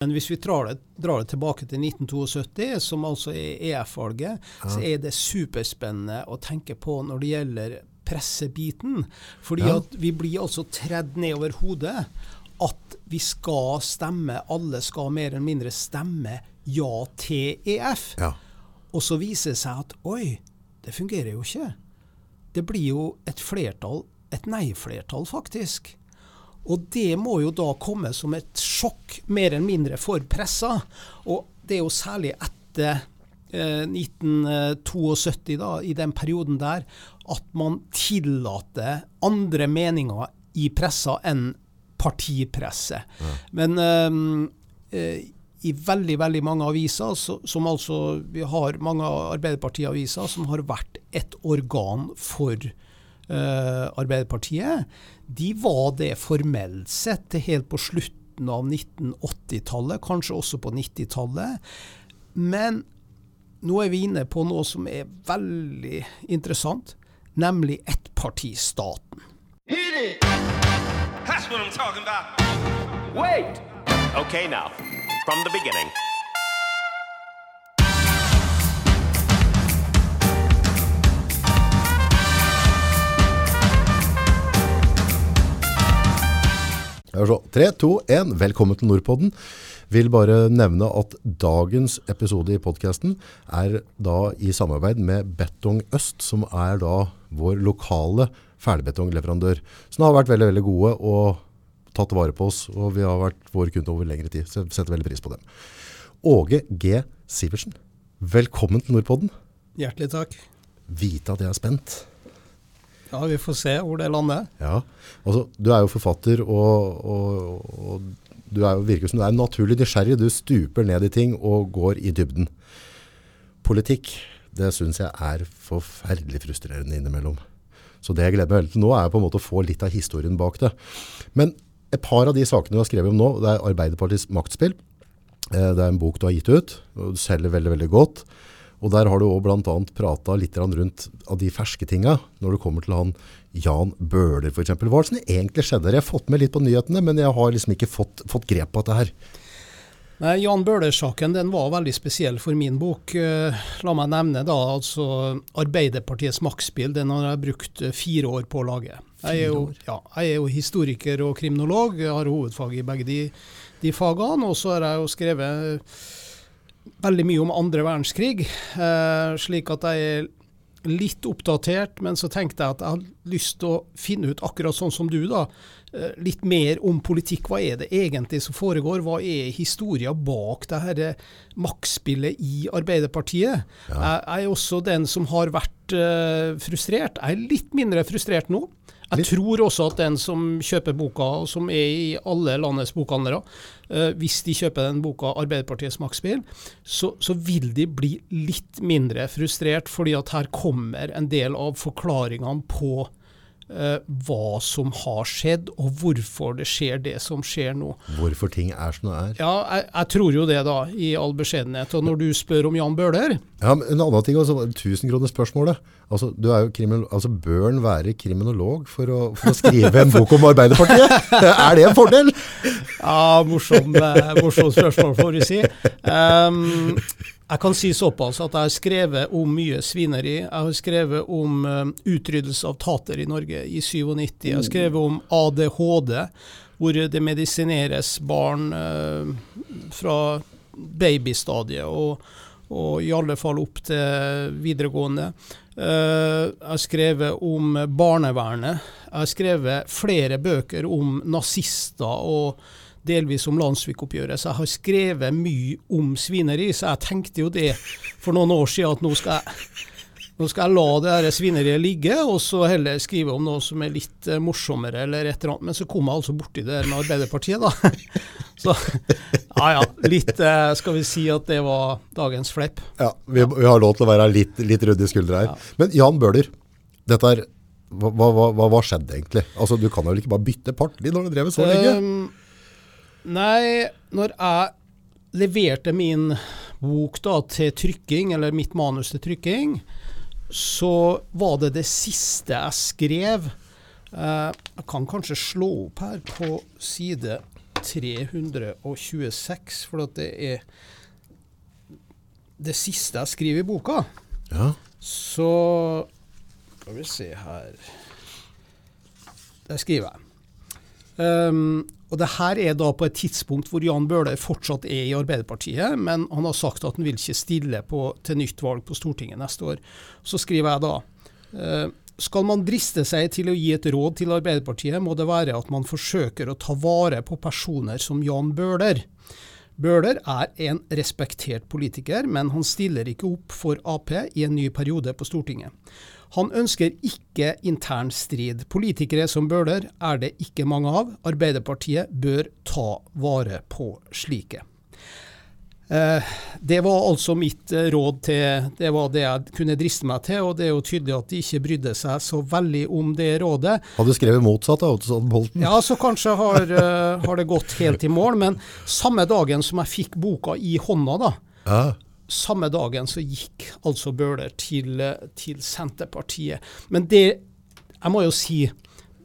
Men hvis vi drar det, drar det, tilbake til 1972, som altså er EF-valget, ja. så er det superspennende å tenke på når det gjelder pressebiten. Fordi ja. at vi blir altså tredd ned over hodet at vi skal stemme, alle skal mer eller mindre stemme ja til EF. Ja. Og så viser det seg at oi, det fungerer jo ikke. Det blir jo et flertall, et nei-flertall faktisk. Og det må jo da komme som et sjokk, mer eller mindre, for pressa. Og det er jo særlig etter eh, 1972, da, i den perioden der, at man tillater andre meninger i pressa enn partipresse. Ja. Men eh, i veldig veldig mange aviser, så, som altså vi har mange Arbeiderparti-aviser, som har vært et organ for uh, Arbeiderpartiet, de var det formelt sett helt på slutten av 1980-tallet, kanskje også på 90-tallet. Men nå er vi inne på noe som er veldig interessant, nemlig ettpartistaten. That's what I'm talking about. Wait! Okay now from the beginning. Tre, to, én. Velkommen til Nordpodden. Vil bare nevne at dagens episode i podkasten er da i samarbeid med Betong Øst, som er da vår lokale ferdigbetongleverandør. Som har vært veldig, veldig gode og tatt vare på oss, og vi har vært våre kunder over lengre tid. Så jeg setter veldig pris på dem. Åge G. Sivertsen, velkommen til Nordpodden. Hjertelig takk. Vite at jeg er spent. Ja, vi får se hvor det lander. Ja, altså, Du er jo forfatter, og, og, og du er jo, virker som du er naturlig nysgjerrig. Du stuper ned i ting og går i dybden. Politikk, det syns jeg er forferdelig frustrerende innimellom. Så det jeg gleder meg veldig til nå, er på en måte å få litt av historien bak det. Men et par av de sakene du har skrevet om nå, det er Arbeiderpartiets maktspill. Eh, det er en bok du har gitt ut, og du selger veldig veldig godt. Og Der har du òg bl.a. prata litt rundt av de ferske tinga, når det kommer til han Jan Bøhler f.eks. Hva er det som egentlig skjedde? Jeg har fått med litt på nyhetene, men jeg har liksom ikke fått, fått grep på dette her. Nei, Jan Bøhler-saken den var veldig spesiell for min bok. Eh, la meg nevne da altså Arbeiderpartiets maktspill. Den har jeg brukt eh, fire år på å lage. Jeg er, jo, ja, jeg er jo historiker og kriminolog, jeg har hovedfag i begge de, de fagene. Og så har jeg jo skrevet veldig mye om andre verdenskrig, eh, slik at jeg er litt oppdatert. Men så tenkte jeg at jeg har lyst til å finne ut, akkurat sånn som du, da, Eh, litt mer om politikk. Hva er det egentlig som foregår? Hva er historia bak det eh, maktspillet i Arbeiderpartiet? Ja. Jeg er også den som har vært uh, frustrert. Jeg er litt mindre frustrert nå. Jeg tror også at den som kjøper boka, og som er i alle landets bokhandlere, uh, hvis de kjøper den boka 'Arbeiderpartiets maktspill', så, så, vil de bli litt mindre frustrert, fordi at her kommer en del av forklaringene på hva som har skjedd, og hvorfor det skjer det som skjer nå. Hvorfor ting er som det er? Ja, jeg, jeg tror jo det, da, i all beskjedenhet. Og når du spør om Jan Bøhler Ja, men En annen ting, altså, tusenkronersspørsmålet. Altså, du er jo altså, Bør han være kriminolog for å, for å skrive en bok om Arbeiderpartiet? er det en fordel? Ja, morsom, eh, morsom spørsmål, får vi si. Um, jeg kan si såpass at jeg har skrevet om mye svineri. Jeg har skrevet om uh, utryddelse av tater i Norge i 97. Jeg har skrevet om ADHD, hvor det medisineres barn uh, fra babystadiet og, og, i alle fall opp til videregående. Uh, jeg har skrevet om barnevernet. Jeg har skrevet flere bøker om nazister og delvis om landssvikoppgjøret. Så jeg har skrevet mye om svineri, så jeg tenkte jo det for noen år siden at nå skal jeg, nå skal jeg la det her svineriet ligge, og så heller skrive om noe som er litt uh, morsommere eller et eller annet. Men så kom jeg altså borti det med Arbeiderpartiet, da. Så ja ja, litt uh, skal vi si at det var dagens fleip. Ja, vi, vi, har lov til å være litt, litt rydde i skuldra her. Ja. Men Jan Bøhler, dette er hva, hva, hva, skjedde egentlig? Altså, Du kan jo ikke bare bytte parti når du drevet så lenge? Um, Nei, når jeg leverte min bok da til trykking, eller mitt manus til trykking, så var det det siste jeg skrev. Eh, jeg kan kanskje slå opp her på side 326, for det er det siste jeg skriver i boka. Ja. Så Skal vi se her Der skriver jeg. Um, og det her er da på et tidspunkt hvor Jan Bøhler fortsatt er i Arbeiderpartiet, men han har sagt at han vil ikke stille på, til nytt valg på Stortinget neste år. Så skriver jeg da uh, skal man driste seg til å gi et råd til Arbeiderpartiet, må det være at man forsøker å ta vare på personer som Jan Bøhler. Bøhler er en respektert politiker, men han stiller ikke opp for Ap i en ny periode på Stortinget. Han ønsker ikke intern strid. Politikere som Bøhler er det ikke mange av. Arbeiderpartiet bør ta vare på slike. Eh, det var altså mitt eh, råd til Det var det jeg kunne driste meg til, og det er jo tydelig at de ikke brydde seg så veldig om det rådet. Hadde du skrevet motsatt av Ottoson Bolten? Ja, så kanskje har, uh, har, det gått helt i mål. Men samme dagen som jeg fikk boka i hånda, da, ja. samme dagen så gikk altså Bøhler til, til Senterpartiet. Men det, jeg må jo si,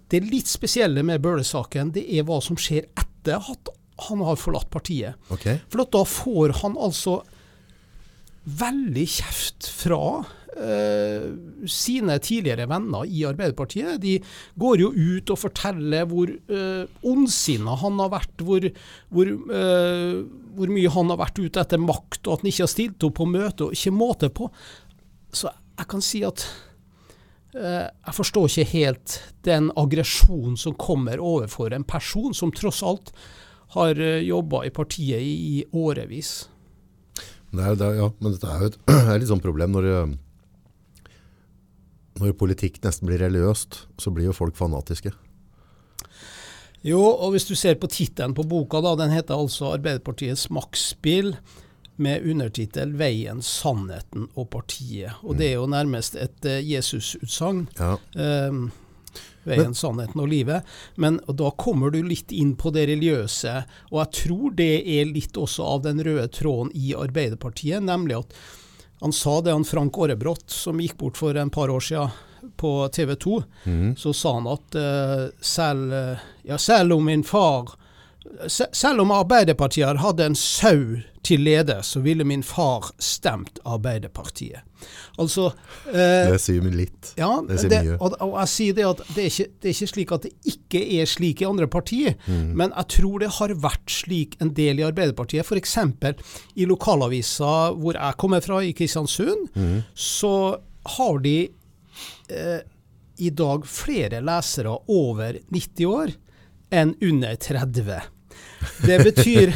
det litt spesielle med Bøhler-saken, det er hva som skjer etter at han har forlatt partiet. Okay. For da får han altså veldig kjeft fra uh, sine tidligere venner i Arbeiderpartiet. De går jo ut og forteller hvor uh, ondsinna han har vært, hvor, hvor, uh, hvor, mye han har vært ute etter makt, og at han ikke har stilt opp på møte, og ikke måte på. Så jeg kan si at uh, jeg forstår ikke helt den aggresjonen som kommer overfor en person som tross alt har eh, jobba i partiet i, årevis. Det er, det er, ja, men dette er jo et, er litt sånn problem når, eh, når politikk nesten blir religiøst, så blir jo folk fanatiske. Jo, og hvis du ser på tittelen på boka, da, den heter altså 'Arbeiderpartiets maktspill', med undertittel 'Veien, sannheten og partiet'. Og det er jo nærmest et uh, Jesus-utsagn. Ja. Um, veien, sannheten og livet. Men og da kommer du litt inn på det religiøse, og jeg tror det er litt også av den røde tråden i Arbeiderpartiet, nemlig at han sa det, han Frank Aarebrot, som gikk bort for en par år siden på TV 2, mm. så sa han at uh, selv, ja, selv om min far selv om Arbeiderpartiet hadde en sau til leder, så ville min far stemt Arbeiderpartiet. Altså eh, Det sier meg litt. Ja, det sier det, mye. Og, og, jeg sier det at det er, ikke, det er, ikke, slik at det ikke er slik i andre partier, mm. men jeg tror det har vært slik en del i Arbeiderpartiet. F.eks. i lokalavisa hvor jeg kommer fra, i Kristiansund, mm. så har de eh, i dag flere lesere over 90 år enn under 30. Det betyr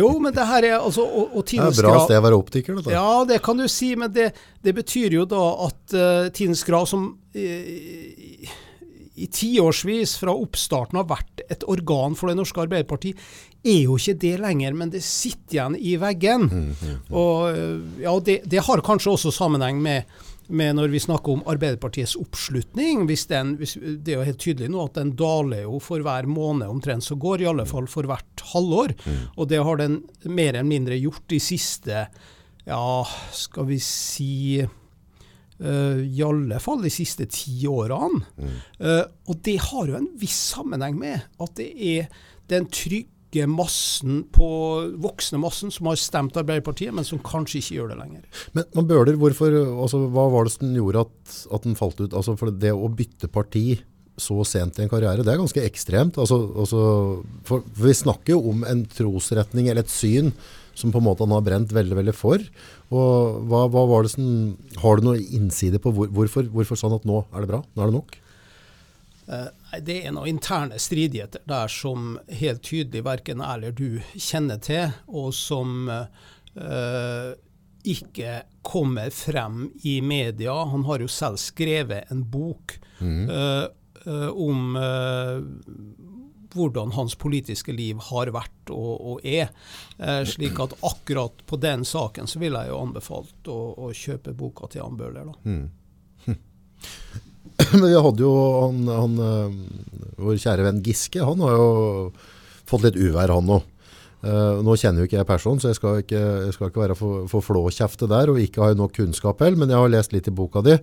Jo, men det her er altså og, og Det er bra sted å være optiker, dette. Ja, det kan du si, men det, det betyr jo da at uh, Tidens Grav, som uh, i tiårsvis fra oppstarten har vært et organ for det norske Arbeiderparti, er jo ikke det lenger, men det sitter igjen i veggen. Mm, mm, mm. Og uh, ja, det, det har kanskje også sammenheng med med når vi snakker om Arbeiderpartiets oppslutning. Hvis den, hvis, det er jo helt tydelig nå at den daler jo for hver måned omtrent så går, i alle fall for hvert halvår. Mm. Og det har den mer eller mindre gjort de siste, ja, skal vi si uh, I alle fall de siste ti årene. Mm. Uh, og det har jo en viss sammenheng med at det er den trygge øke massen på voksne massen som har stemt Arbeiderpartiet, men som kanskje ikke gjør det lenger. Men, men Bøhler, altså, hva var det som gjorde at, at den falt ut? Altså, for det å bytte parti så sent i en karriere, det er ganske ekstremt. Altså, altså, for, for, vi snakker jo om en trosretning eller et syn som på en måte han har brent veldig veldig for. Og hva, hva var det som, Har du noe innside på hvor, hvorfor, hvorfor sånn at nå er det bra? Nå er det nok? Uh, det er noen interne stridigheter der som helt tydelig verken jeg eller du kjenner til, og som uh, ikke kommer frem i media. Han har jo selv skrevet en bok mm. uh, uh, om hvordan hans politiske liv har vært og, og er. slik at akkurat på den saken så ville jeg jo anbefalt å, å kjøpe boka til Jan Bøhler. Mm. Men vi hadde jo han, han, eh, vår kjære venn Giske. Han har jo fått litt uvær, han òg. Uh, eh, nå kjenner jo ikke jeg personen, så jeg skal ikke, jeg skal ikke være for, for flåkjefte der. Og ikke ha nok kunnskap heller, men jeg har lest litt i boka di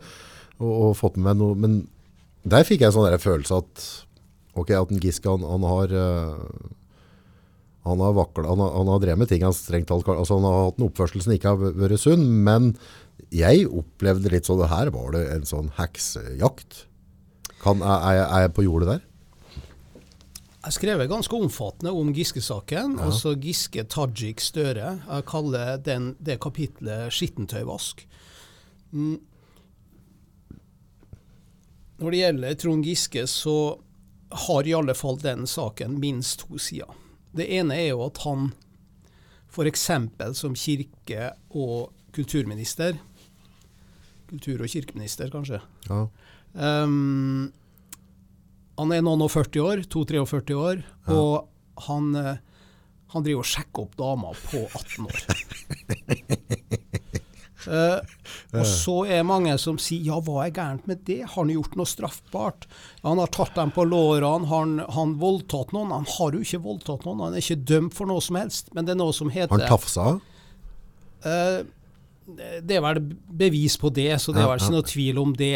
og, og fått med meg noe. Men der fikk jeg en sånn følelse at ok, at en Giske han, han har uh, han har, vaklet, han, har, han har drevet med ting han strengt talt altså Han har hatt en oppførsel som ikke har vært sunn, men jeg opplevde litt sånn Her var det en sånn heksejakt. Kan, er, er jeg på jordet der? Jeg skrev ganske omfattende om Giske-saken. Ja. Altså Giske Tajik Støre. Jeg kaller den, det kapitlet 'skittentøyvask'. Mm. Når det gjelder Trond Giske, så har i alle fall den saken minst to sider. Det ene er jo at han f.eks. som kirke- og kulturminister Kultur- og kirkeminister, kanskje. Ja. Um, han er noen og 40 år, 42-43 år, ja. og han, eh, han, driver og sjekker opp damer på 18 år. uh, og så er mange som sier ja, hva er gærent med det? Har han gjort noe straffbart? Han har tatt dem på lårene, har han voldtatt noen? Han har jo ikke voldtatt noen, han er ikke dømt for noe som helst. Men det er noe som heter han tafsa? Uh, det er vel bevis på det, så det er vel ikke noe tvil om det.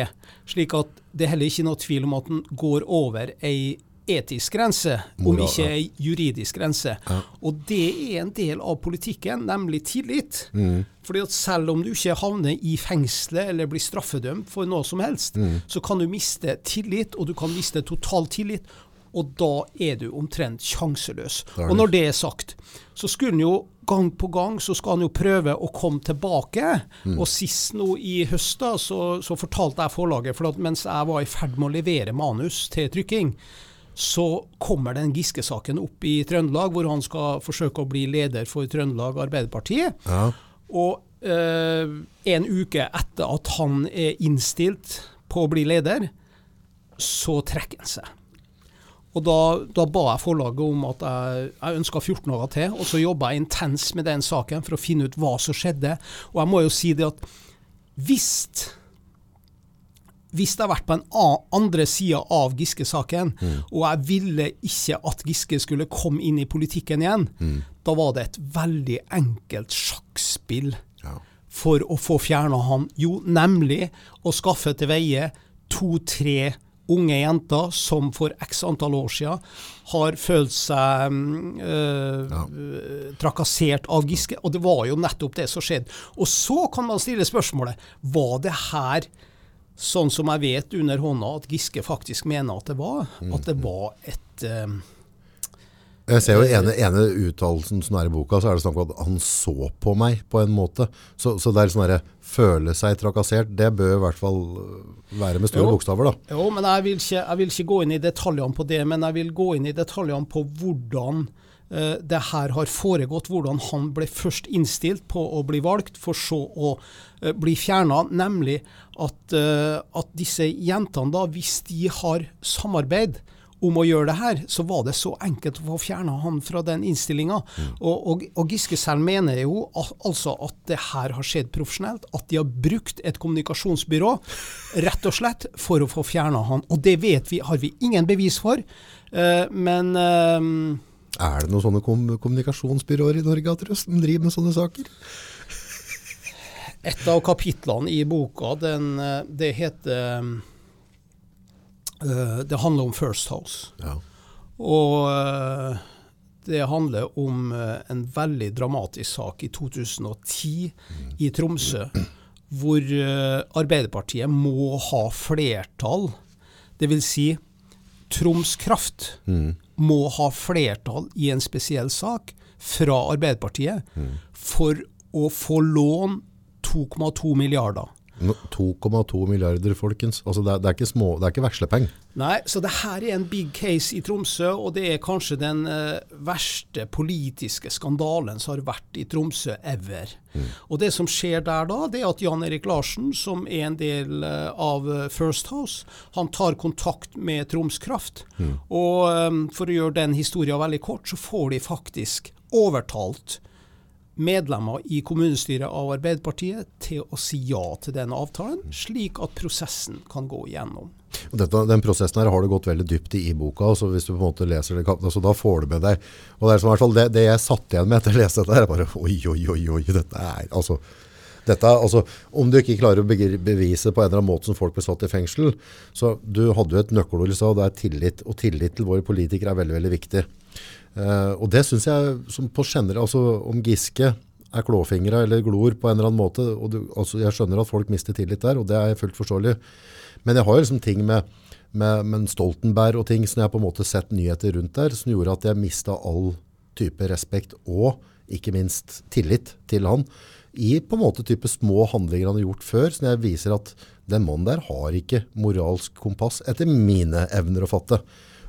Slik at det er heller ikke noe tvil om at den går over ei etisk grense, om ikke ei juridisk grense. Ja. Og det er en del av politikken, nemlig tillit. Mm. Fordi at selv om du ikke havner i fengselet eller blir straffedømt for noe som helst, mm. så kan du miste tillit, og du kan miste total tillit. Og da er du omtrent sjanseløs. Og når det er sagt, så skulle han jo gang på gang så skal han jo prøve å komme tilbake. Mm. Og sist nå i høst da, så, så fortalte jeg forlaget, for mens jeg var i ferd med å levere manus til trykking, så kommer den Giske-saken opp i Trøndelag, hvor han skal forsøke å bli leder for Trøndelag Arbeiderparti. Ja. Og eh, en uke etter at han er innstilt på å bli leder, så trekker han seg. Og da, da, ba jeg forlaget om at jeg, jeg ønska 14 dager til, og så jobba jeg intens med den saken for å finne ut hva som skjedde. Og jeg må jo si det at hvis hvis det hadde vært på en andre sida av Giske-saken, mm. og jeg ville ikke at Giske skulle komme inn i politikken igjen, mm. da var det et veldig enkelt sjakkspill ja. for å få fjerna han. Jo, nemlig å skaffe til veie to-tre unge jenter som for x antall år siden har følt seg øh, ja. trakassert av Giske. Og det var jo nettopp det som skjedde. Og så kan man stille spørsmålet var det her sånn som jeg vet under hånda at Giske faktisk mener at det var? At det var et øh, jeg ser jo ene, ene uttalelsen som er i boka, så er det snakk om at han så på meg på en måte. Så, så det er sånn derre føle seg trakassert, det bør i hvert fall være med store jo, bokstaver, da. Jo, men jeg vil, ikke, jeg vil, ikke, gå inn i detaljene på det, men jeg vil gå inn i detaljene på hvordan uh, det her har foregått. Hvordan han ble først innstilt på å bli valgt, for så å uh, bli fjerna. Nemlig at, uh, at disse jentene, da, hvis de har samarbeid, om å gjøre det her, så var det så enkelt å få fjerna han fra den innstillinga. Mm. Og, og, og, Giske selv mener jo at, altså at det her har skjedd profesjonelt. At de har brukt et kommunikasjonsbyrå rett og slett for å få fjerna han. Og det vet vi, har vi ingen bevis for. Uh, men uh, Er det noen sånne kom kommunikasjonsbyråer i Norge som driver med sånne saker? Et av kapitlene i boka, den, eh, det heter det handler om First House. Ja. Og uh, det handler om uh, en veldig dramatisk sak i 2010 mm. i Tromsø, hvor Arbeiderpartiet må ha flertall. Dvs. Si, Troms Kraft mm. må ha flertall i en spesiell sak fra Arbeiderpartiet mm. for å få lån 2,2 milliarder. 2,2 milliarder, folkens. Altså det, er, det, er ikke små, det er ikke vekslepeng. Nei, så det her er en big case i Tromsø, og det er kanskje den uh, verste politiske skandalen som har vært i Tromsø ever. Mm. Og det som skjer der da, det er at Jan Erik Larsen, som er en del uh, av eh, First House, han tar kontakt med Troms Kraft. Mm. Og um, for å gjøre den historien veldig kort, så får de faktisk overtalt medlemmer i kommunestyret av Arbeiderpartiet til å si ja til den avtalen, slik at prosessen kan gå igjennom. Dette, den prosessen her har du gått veldig dypt i i boka. altså hvis du på en måte leser det, altså Da får du med deg og Det er som i hvert fall det, det jeg satt igjen med etter å lese dette, er bare oi, oi, oi, oi, dette er altså Dette, altså, om du ikke klarer å bevise på en eller annen måte som folk ble satt i fengsel, så du hadde jo et nøkkelord i stad, det er tillit. Og tillit til våre politikere er veldig, veldig viktig. Uh, og det syns jeg som på generelt, altså om Giske er klåfingra eller glor på en eller annen måte, og du, altså, jeg skjønner at folk mister tillit der, og det er fullt forståelig. Men jeg har liksom ting med, med, med Stoltenberg og ting som jeg på en måte sett nyheter rundt der, som gjorde at jeg mista all type respekt og ikke minst tillit til han i på en måte type små handlinger han har gjort før, som jeg viser at den mannen der har ikke moralsk kompass, etter mine evner å fatte.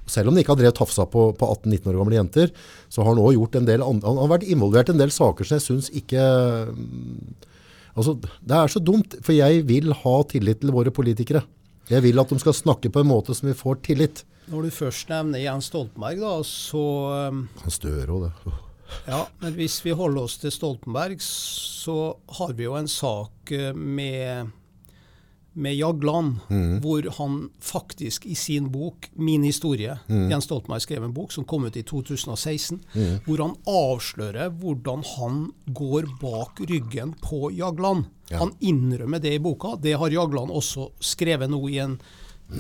Selv om han ikke har drevet tafsa på, på 18-19 år gamle jenter, så har han også gjort en del andre, han har vært involvert i en del saker som jeg syns ikke altså, Det er så dumt, for jeg vil ha tillit til våre politikere. Jeg vil at de skal snakke på en måte som vi får tillit. Når du først nevner Jens Stoltenberg, da, så um, Han Støre òg, det. Ja, men hvis vi holder oss til Stoltenberg, så har vi jo en sak eh, med, med Jagland, mm. hvor han faktisk i sin bok 'Min historie' mm. Jens Stoltenberg skrev en bok som kom ut i 2016, mm. hvor han avslører hvordan han går bak ryggen på Jagland. Ja. Han innrømmer det i boka. Det har Jagland også skrevet nå i en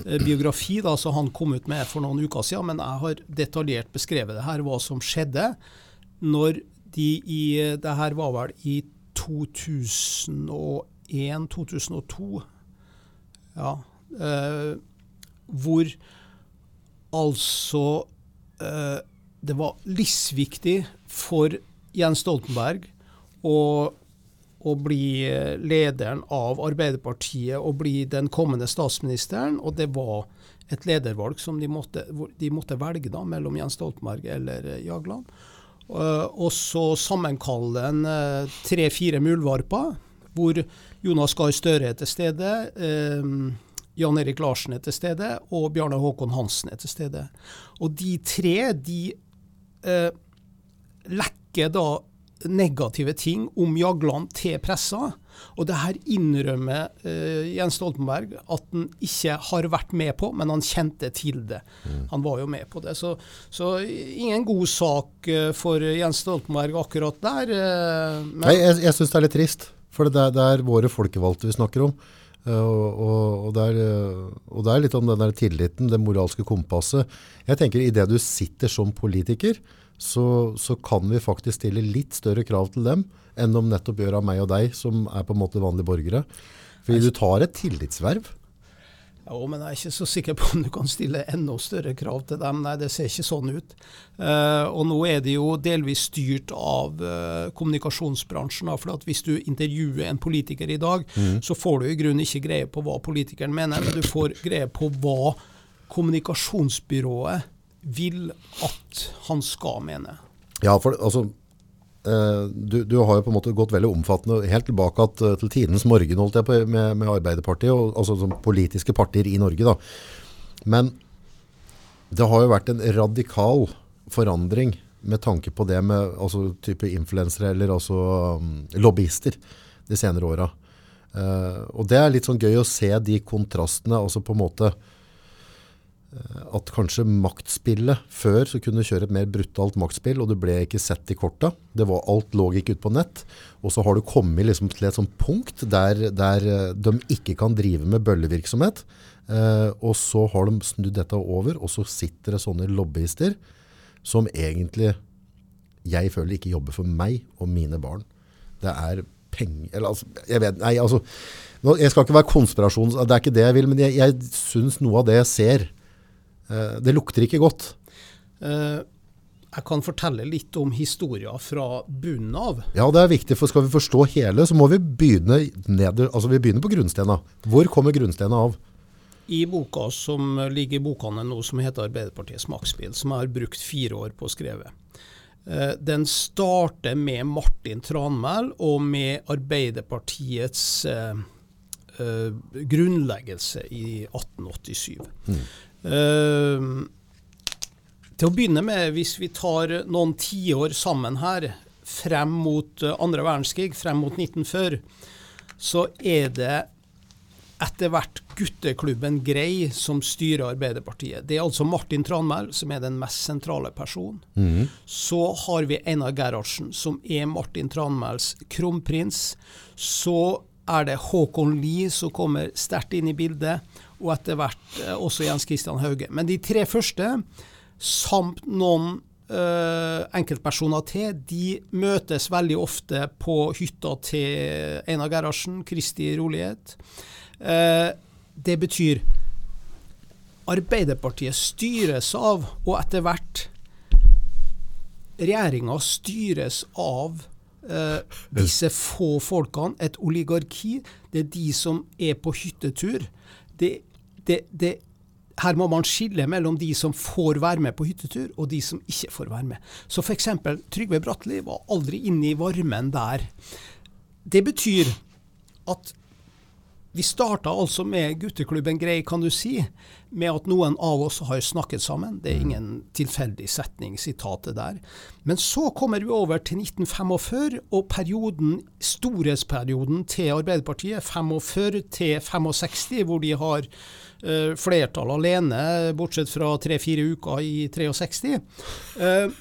eh, biografi da, som han kom ut med for noen uker siden, men jeg har detaljert beskrevet det her, hva som skjedde når de i Det her var vel i 2001-2002. Ja. Eh, hvor altså eh, Det var livsviktig for Jens Stoltenberg å, å bli lederen av Arbeiderpartiet og bli den kommende statsministeren. Og det var et ledervalg som de måtte, de måtte velge da, mellom Jens Stoltenberg eller Jagland. Eh, og så sammenkalle en eh, tre-fire muldvarper, hvor Jonas Gahr Støre er til stede. Eh, Jan Erik Larsen er til stede, og Bjarne Håkon Hansen er til stede. Og de tre de eh, lekker da negative ting om Jagland til pressa. Og det her innrømmer eh, Jens Stoltenberg at han ikke har vært med på, men han kjente til det. Mm. Han var jo med på det. Så, så ingen god sak uh, for Jens Stoltenberg akkurat der. Uh, Nei, jeg, jeg syns det er litt trist. For det er, det er våre folkevalgte vi snakker om. Og, og, det er, og, det er, litt om den der tilliten, det moralske kompasset. Jeg tenker Idet du sitter som politiker, så, så, kan vi faktisk stille litt større krav til dem enn om nettopp gjør av meg og deg, som er på en måte vanlige borgere. Fordi du tar et tillitsverv. Ja, men jeg er ikke så sikker på om du kan stille enda større krav til dem. Nei, det ser ikke sånn ut. Uh, og nå er det jo delvis styrt av uh, kommunikasjonsbransjen. For at hvis du intervjuer en politiker i dag, mm. så får du i grunnen ikke greie på hva politikeren mener, men du får greie på hva kommunikasjonsbyrået vil at han skal mene. Ja, for altså du, du, har jo på en måte gått veldig omfattende helt tilbake til tidens morgen holdt jeg på, med, med Arbeiderpartiet, og, altså som politiske partier i Norge. da. Men det har jo vært en radikal forandring med tanke på det med altså, type influensere eller altså um, lobbyister de senere åra. Uh, og det er litt sånn gøy å se de kontrastene. altså på en måte Eh, at kanskje maktspillet Før så kunne kjøre et mer brutalt maktspill, og du ble ikke sett i korta. Det var, alt lå ikke ute på nett. Og så har du kommet liksom til et sånt punkt der, der, eh, de ikke kan drive med bøllevirksomhet. Eh, og så har de snudd dette over, og så sitter det sånne lobbyister som egentlig jeg føler ikke jobber for meg og mine barn. Det er penger Eller altså, jeg vet Nei, altså. Jeg skal ikke være konspirasjons... Det er ikke det jeg vil, men jeg, jeg syns noe av det jeg ser Eh, det lukter ikke godt. Eh, jeg kan fortelle litt om historien fra bunnen av. Ja, det er viktig, for skal vi forstå hele, så må vi begynne, neder, altså vi begynner på grunnstena. Hvor kommer grunnstena av? I boka som ligger i bokene nå, som heter 'Arbeiderpartiets maktspill', som jeg har brukt fire år på å skrive. Eh, den starter med Martin Tranmæl og med Arbeiderpartiets eh, grunnleggelse i 1887. Mm. Uh, til å begynne med, hvis vi tar noen tiår sammen her, frem mot uh, andre verdenskrig, frem mot 1940, så er det etter hvert gutteklubben Grei som styrer Arbeiderpartiet. Det er altså Martin Tranmæl som er den mest sentrale personen. Mm. Så har vi Einar Gerhardsen som er Martin Tranmæls kronprins. Så er det Håkon Lie som kommer sterkt inn i bildet, og etter hvert eh, også Jens Christian Hauge. Men de tre første, samt noen Uh, enkeltpersoner til, de møtes veldig ofte på hytta til Einar Gerhardsen, Kristi rolighet. Uh, det betyr Arbeiderpartiet styres av, og etter hvert Regjeringa styres av uh, disse få folkene, et oligarki. Det er de som er på hyttetur. Det, det, det her må man skille mellom de som får være med på hyttetur, og de som ikke får være med. Så f.eks. Trygve Bratteli var aldri inne i varmen der. Det betyr at vi starta altså med gutteklubben Grei, kan du si, med at noen av oss har snakket sammen. Det er ingen tilfeldig setning, sitatet der. Men så kommer vi over til 1945 og perioden, storhetsperioden til Arbeiderpartiet, 45 til 65, hvor de har uh, flertall alene, bortsett fra tre-fire uker i 63. Uh,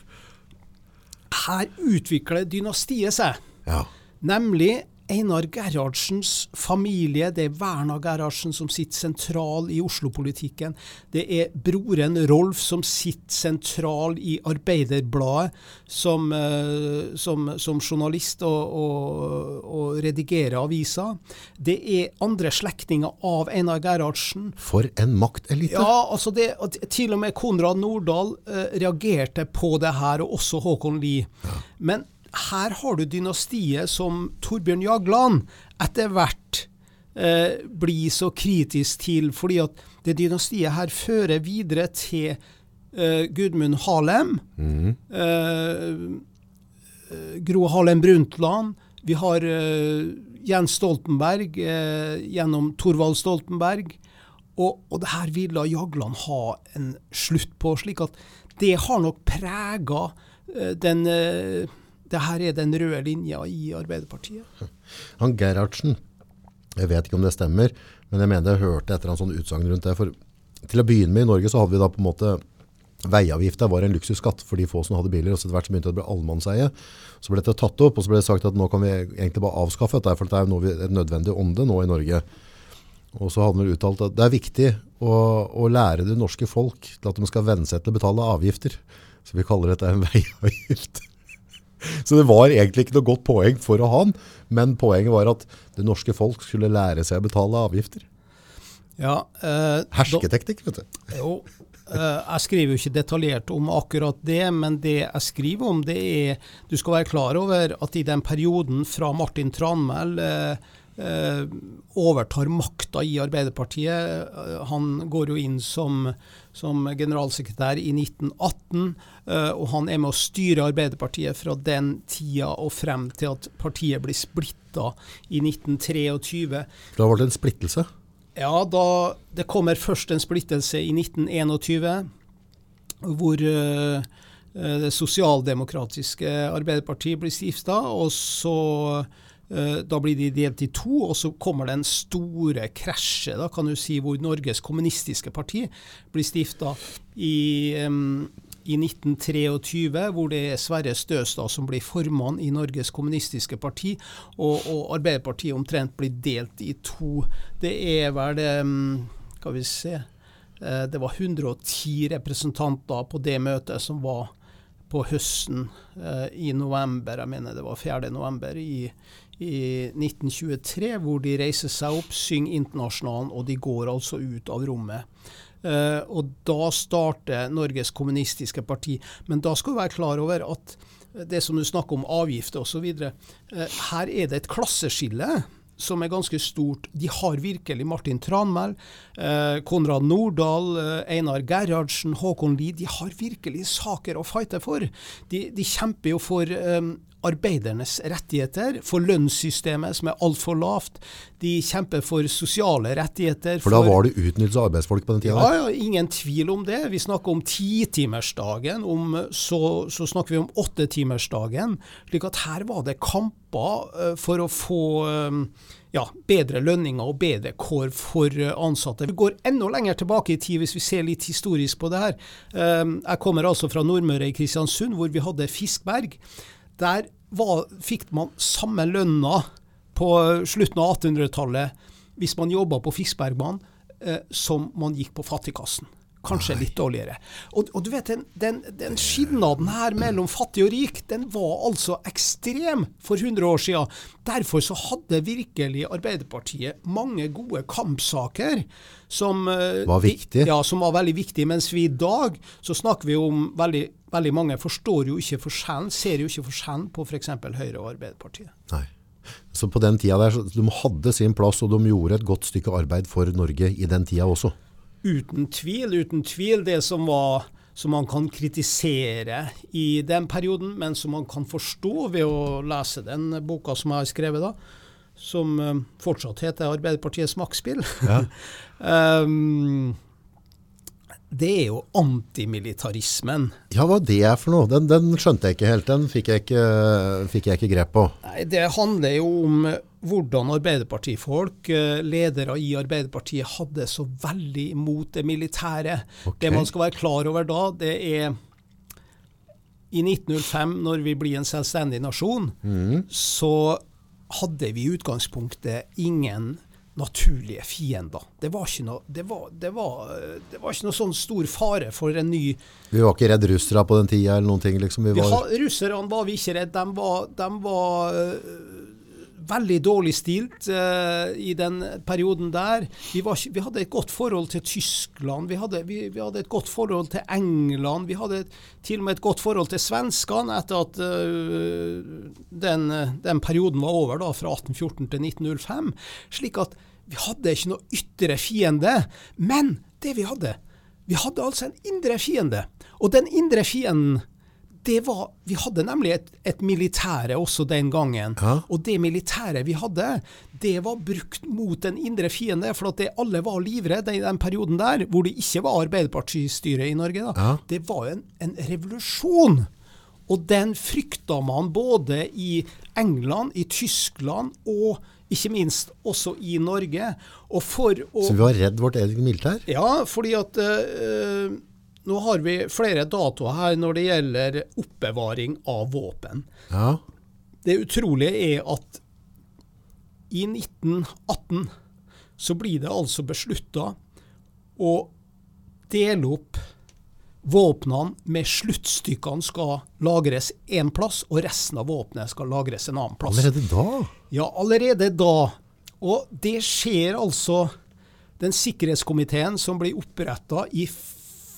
her utvikler dynastiet seg. Ja. Nemlig Einar Gerhardsens familie, det er Verna Gerhardsen som sitter sentral i Oslo-politikken. Det er broren Rolf som sitter sentral i Arbeiderbladet som, uh, som, som journalist og, og, og, redigerer avisa. Det er andre slektninger av Einar Gerhardsen. For en maktelite! Ja, altså det, til og med Konrad Nordahl uh, reagerte på det her, og også Håkon Lie. Ja. Men her har du dynastiet som Torbjørn Jagland etter hvert eh, blir så kritisk til, fordi at det dynastiet her fører videre til eh, Gudmund Halem, mm. eh, Gro Halem Brundtland. Vi har eh, Jens Stoltenberg eh, gjennom Torvald Stoltenberg. Og, og det her ville Jagland ha en slutt på, slik at det har nok prega eh, den det her er den røde linja i Arbeiderpartiet. Han Gerhardsen, jeg vet ikke om det stemmer, men jeg mener jeg hørte et eller annet sånn utsagn rundt det. For til å begynne med i Norge så hadde vi da på en måte Veiavgifta var en luksusskatt for de få som hadde biler. og så etter hvert så begynte det å bli allemannseie. Så ble dette tatt opp, og så ble det sagt at nå kan vi egentlig bare avskaffe dette, for det er jo et nødvendig ånde nå i Norge. Og så hadde han uttalt at det er viktig å, å, lære det norske folk til at de skal venne seg til å betale avgifter. Så vi kaller dette en veiavgift. Så det var egentlig ikke noe godt poeng for å ha den, men poenget var at det norske folk skulle lære seg å betale avgifter. Ja, eh, Hersketeknikk, vet du. Jo, eh, jeg skriver jo ikke detaljert om akkurat det, men det jeg skriver om, det er Du skal være klar over at i den perioden fra Martin Tranmæl eh, overtar makta i Arbeiderpartiet. Eh, han går jo inn som, som generalsekretær i 1918, eh, og han er med å styre Arbeiderpartiet fra den tida og frem til at partiet blir splitta i 1923. Da var det en splittelse? Ja, da, det kommer først en splittelse i 1921, hvor det sosialdemokratiske Arbeiderpartiet blir stifta, og så Eh, da blir de delt i to, og så kommer den store krasjet, da kan du si, hvor Norges kommunistiske parti blir stifta i, um, i 1923, hvor det er Sverre Støstad som blir formann i Norges kommunistiske parti, og, og Arbeiderpartiet omtrent blir delt i to. Det er vel um, Skal vi se uh, Det var 110 representanter på det møtet som var på høsten uh, i november, jeg mener det var 4. november i, i 1923, hvor de reiser seg opp, synger Internasjonalen, og de går altså ut av rommet. Uh, og da starter Norges kommunistiske parti. Men da skal du være klar over at det som du snakker om avgifter osv., eh, her er det et klasseskille som er ganske stort. De har virkelig Martin Tranmæl, eh, Konrad Nordahl, eh, Einar Gerhardsen, Håkon Lie. De har virkelig saker å fighte for. De, de kjemper jo for eh, arbeidernes rettigheter, for lønnssystemet som er altfor lavt. De kjemper for sosiale rettigheter. For, da var det utnyttelse av arbeidsfolk på den tida? Ja, ja, ingen tvil om det. Vi snakker om titimersdagen. Så, så snakker vi om åttetimersdagen. Slik at her var det kamper uh, for å få uh, ja, bedre lønninger og bedre kår for ansatte. Vi går enda lenger tilbake i tid hvis vi ser litt historisk på det her. Jeg kommer altså fra Nordmøre i Kristiansund, hvor vi hadde Fiskberg. Der var, fikk man samme lønna på slutten av 1800-tallet hvis man jobba på Fiskbergbanen, eh, som man gikk på Fattigkassen. Kanskje litt dårligere. Og, og du vet, den, den, den, skilnaden her mellom fattig og rik, den var altså ekstrem for 100 år siden. Derfor så hadde virkelig Arbeiderpartiet mange gode kampsaker som eh, var viktige. Ja, som var veldig viktige. Mens vi i dag så snakker vi om veldig, veldig mange forstår jo ikke forskjellen, ser jo ikke forskjellen på f.eks. For Høyre og Arbeiderpartiet. Nei. Så på den tida der, De hadde sin plass, og de gjorde et godt stykke arbeid for Norge i den tida også. Uten tvil, uten tvil. Det som var som man kan kritisere i den perioden, men som man kan forstå ved å lese den boka som jeg har skrevet, da, som uh, fortsatt heter 'Arbeiderpartiets maktspill'. Ja. um, det er jo antimilitarismen. Ja, hva det er for noe? Den, den skjønte jeg ikke helt. Den fikk jeg ikke, fikk jeg ikke grep på. Nei, Det handler jo om hvordan Arbeiderpartifolk, eh, ledere i Arbeiderpartiet, hadde så veldig imot det militære. Okay. Det man skal være klar over da, det er i 1905, når vi blir en selvstendig nasjon, mm. så hadde vi i utgangspunktet ingen naturlige fiender. Det var ikke noe, det var, det var, det var ikke noe sånn stor fare for en ny Vi var ikke redd russere på den tida eller noen ting? Liksom. Vi var... russerne var vi ikke redd. De var, de var veldig dårlig stilt uh, i den perioden der. Vi, var, vi, hadde et godt forhold til Tyskland, vi hadde, vi, vi hadde, et godt forhold til England. Vi hadde til og med et godt forhold til svenskene etter at uh, den, den, perioden var over, da, fra 1814 til 1905. Slik at vi hadde ikke noe ytre fiende. Men det vi hadde, vi hadde altså en indre fiende. Og den indre fienden det var, Vi hadde nemlig et, et militære også den gangen. Ja. Og det militæret vi hadde, det var brukt mot den indre fiende. For at det alle var livredde i den perioden der, hvor det ikke var Arbeiderpartistyre i Norge. Ja. Det var en, en revolusjon. Og den frykta man både i England, i Tyskland og ikke minst også i Norge. Å, Så vi var redd vårt eget militær? Ja, fordi at uh, nå har vi flere datoer her når det gjelder oppbevaring av våpen. Ja. Det utrolige er at i 1918 så blir det altså beslutta å dele opp våpnene med sluttstykkene skal lagres én plass, og resten av våpenet skal lagres en annen plass. Allerede da? Ja, allerede da. Og det skjer altså Den sikkerhetskomiteen som blir oppretta i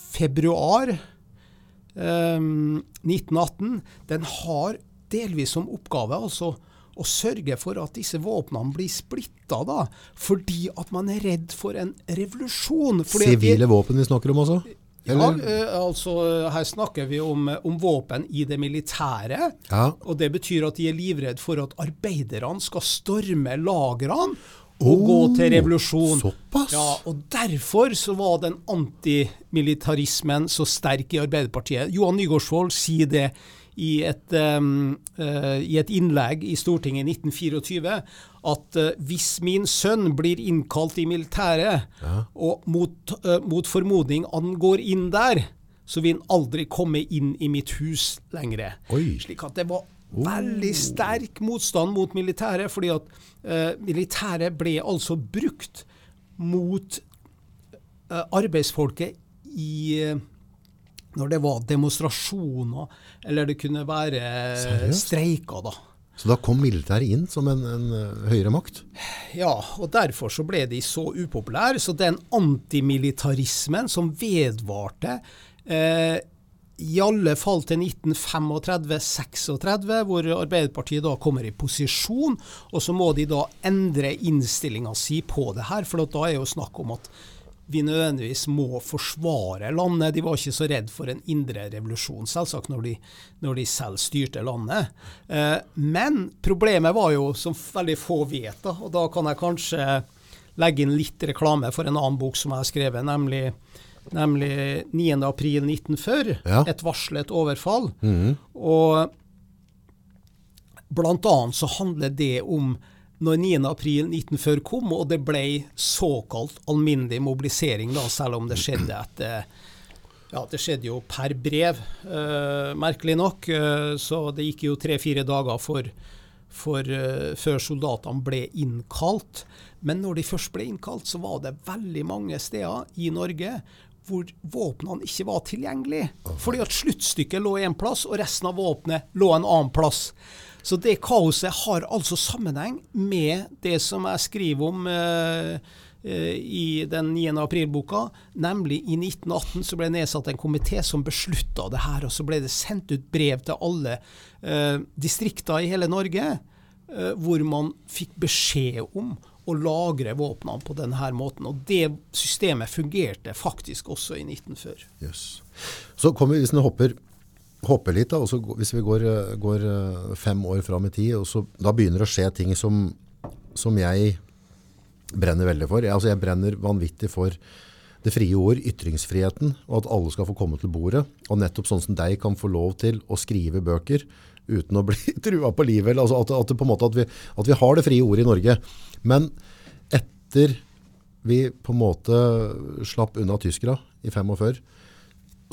februar eh, 1918, den har delvis som oppgave altså å sørge for at disse våpnene blir splitta, da, fordi at man er redd for en revolusjon. Sivile våpen vi snakker om også? Eller? Ja, eh, altså her snakker vi om, om våpen i det militære. Ja. Og det betyr at de er livredd for at arbeiderne skal storme lagrene å oh, gå til revolusjon. Såpass? Ja, og Derfor så var den antimilitarismen så sterk i Arbeiderpartiet. Johan Nygaardsvold sier det i et, um, uh, i et, innlegg i Stortinget i 1924 at uh, hvis min sønn blir innkalt i militæret, ja. og mot, uh, mot, formodning han går inn der, så vil han aldri komme inn i mitt hus lenger. Slik at det var Veldig sterk motstand mot militæret, fordi at uh, militæret ble altså brukt mot uh, arbeidsfolket i uh, Når det var demonstrasjoner, eller det kunne være Seriøst? streiker, da. Så da kom militæret inn som en, en høyere makt? Ja, og derfor så ble de så upopulære. Så den antimilitarismen som vedvarte eh, i alle fall til 1935-36, hvor Arbeiderpartiet da kommer i posisjon. Og så må de da endre innstillinga si på det her, for da er jo snakk om at vi nødvendigvis må forsvare landet. De var ikke så redd for en indre revolusjon, selvsagt, når de, når de selv styrte landet. Eh, men problemet var jo, som veldig få vet, da, og da kan jeg kanskje legge inn litt reklame for en annen bok som jeg har skrevet, nemlig, nemlig 9.4.1940, ja. 'Et varslet overfall'. Mm. Og blant annet så handler det om når 9.4.1940 kom, og det ble såkalt alminnelig mobilisering, da, selv om det skjedde etter ja, det skjedde jo per brev, uh, merkelig nok. Uh, så det gikk jo tre-fire dager for, for uh, før soldatene ble innkalt. Men når de først ble innkalt, så var det veldig mange steder i Norge hvor våpnene ikke var tilgjengelige. Fordi at sluttstykket lå en plass, og resten av våpenet lå en annen plass. Så det kaoset har altså sammenheng med det som jeg skriver om eh, eh i den 9. april-boka, nemlig i 1918 så ble det nedsatt en komité som beslutta det her, og så ble det sendt ut brev til alle eh, distrikter i hele Norge, eh, hvor man fikk beskjed om å lagre våpnene på denne måten. Og det systemet fungerte faktisk også i 1940. Yes. Så kommer, Hvis vi hopper hopper, litt, da, og så hvis vi går, går, eh, fem år fram i tid, og så, da begynner det å skje ting som, som jeg brenner veldig for. Jeg, altså jeg brenner vanvittig for det frie ord, ytringsfriheten, og at alle skal få komme til bordet. Og nettopp sånn som deg kan få lov til å skrive bøker uten å bli trua på livet. Altså at, at, på en måte at, vi, at vi har det frie ordet i Norge. Men etter vi på en måte slapp unna tyskere i 45,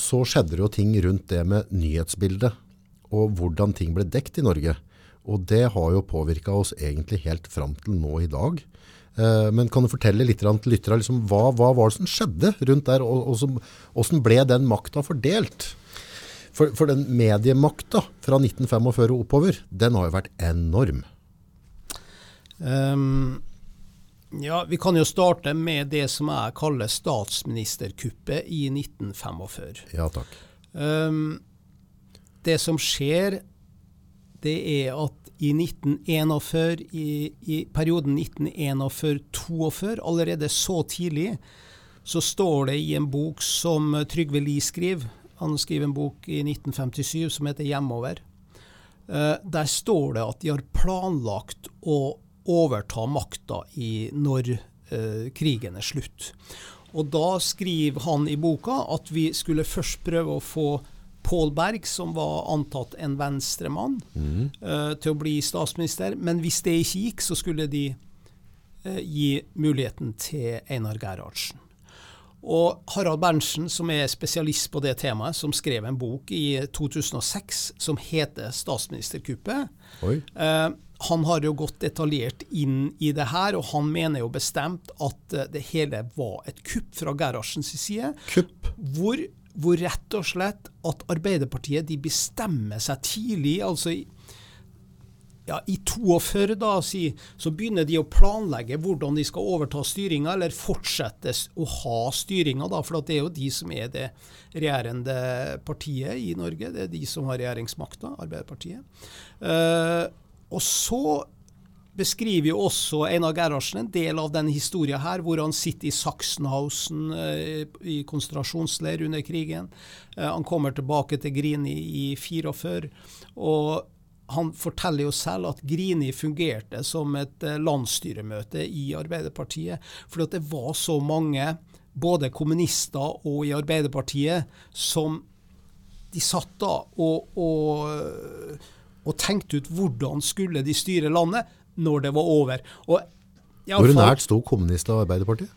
så skjedde det jo ting rundt det med nyhetsbildet og hvordan ting ble dekt i Norge. Og det har jo påvirka oss egentlig helt fram til nå i dag. Eh, men kan du fortelle litt til lytterne liksom, hva, hva, var det som skjedde rundt der, og, og hvordan ble den makta fordelt? For, for den mediemakta fra 1945 og oppover, den har jo vært enorm. Um, ja, Vi kan jo starte med det som jeg kaller statsministerkuppet i 1945. Ja, takk. Um, det som skjer, det er at i 1941, i, i perioden 1941-42, allerede så tidlig, så står det i en bok som Trygve Lie skriver. Han skriver en bok i 1957 som heter 'Hjemover'. Uh, der står det at de har planlagt å overta makta når eh, krigen er slutt. Og da skriver han i boka at vi skulle først prøve å få Pål Berg, som var antatt en venstremann, mm. eh, til å bli statsminister. Men hvis det ikke gikk, så skulle de eh, gi muligheten til Einar Gerhardsen. Og Harald Berntsen, som er spesialist på det temaet, som skrev en bok i 2006 som heter 'Statsministerkuppet', eh, han har jo gått detaljert inn i det her, og han mener jo bestemt at eh, det hele var et kupp fra Gerhardsens side. Kupp? Hvor, hvor, rett og slett at Arbeiderpartiet de bestemmer seg tidlig, altså i, ja, i 42 da, så begynner de å planlegge hvordan de skal overta styringa, eller fortsette å ha styringa, for det er jo de som er det regjerende partiet i Norge. Det er de som har regjeringsmakta, Arbeiderpartiet. Uh, og så beskriver jo også Einar Gerhardsen en del av den historien her, hvor han sitter i Sachsenhausen eh, i konsentrasjonsleir under krigen. Eh, han kommer tilbake til Grini i 44. og han forteller jo selv at Grini fungerte som et eh, landsstyremøte i Arbeiderpartiet. For det var så mange, både kommunister og i Arbeiderpartiet, som de satt da og, og og tenkte ut hvordan skulle de styre landet når det var over. Og, Hvor nært sto kommunistene og Arbeiderpartiet?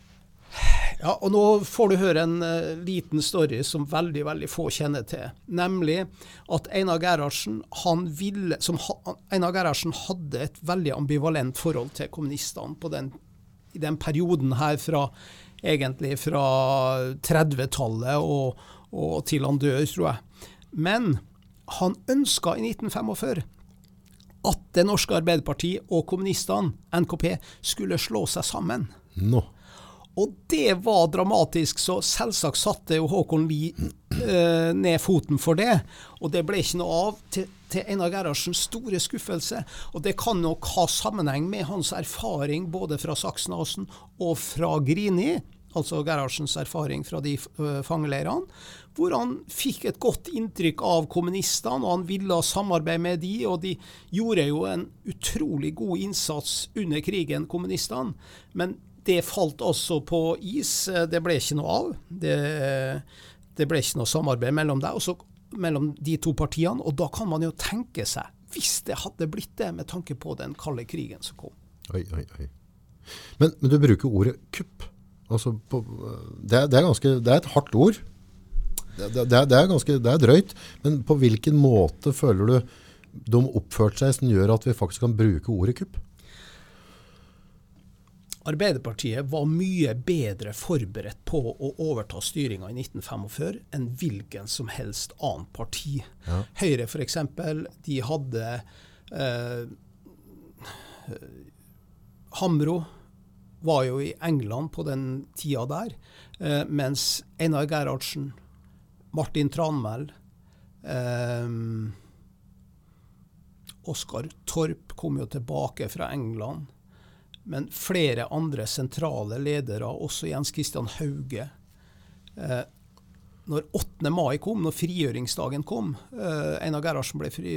Ja, og Nå får du høre en uh, liten story som veldig veldig få kjenner til. Nemlig at Einar Gerhardsen, ville, som, Einar Gerhardsen hadde et veldig ambivalent forhold til kommunistene den, i den perioden her fra egentlig fra 30-tallet og, og, til han dør, tror jeg. Men han ønska i 1945 at Det norske Arbeiderparti og kommunistene, NKP, skulle slå seg sammen. No. Og det var dramatisk, så selvsagt satte jo Håkon Lie eh, ned foten for det. Og det ble ikke noe av, til, til Einar Gerhardsens store skuffelse. Og det kan nok ha sammenheng med hans erfaring både fra Saksenåsen og fra Grini. altså Gerhardsens erfaring fra de uh, fangeleirene, hvor han fikk et godt inntrykk av kommunistene, og han ville samarbeide med de, og de gjorde jo en utrolig god innsats under krigen, kommunistene. Men det falt også på is. Det ble ikke noe av. Det, det ble ikke noe samarbeid mellom, deg, også, mellom de to partiene. Og da kan man jo tenke seg, hvis det hadde blitt det, med tanke på den kalde krigen som kom. Oi, oi, oi. Men, men, du bruker ordet kupp. Altså på, det, det, er ganske, det, er, et hardt ord. Det, det, er ganske, det er drøyt. Men på hvilken måte føler du de oppførte seg som gjør at vi faktisk kan bruke ordet kupp? Arbeiderpartiet var mye bedre forberedt på å overta styringa i 1945 enn hvilken som helst annet parti. Ja. Høyre f.eks. de hadde eh, Hamro var jo i England på den tida der, eh, mens Einar Gerhardsen, Martin Tranmæl eh, Oskar Torp kom jo tilbake fra England. Men flere andre sentrale ledere, også Jens Christian Hauge. Eh, når 8. mai kom, når frigjøringsdagen kom eh, Einar Gerhardsen ble fri,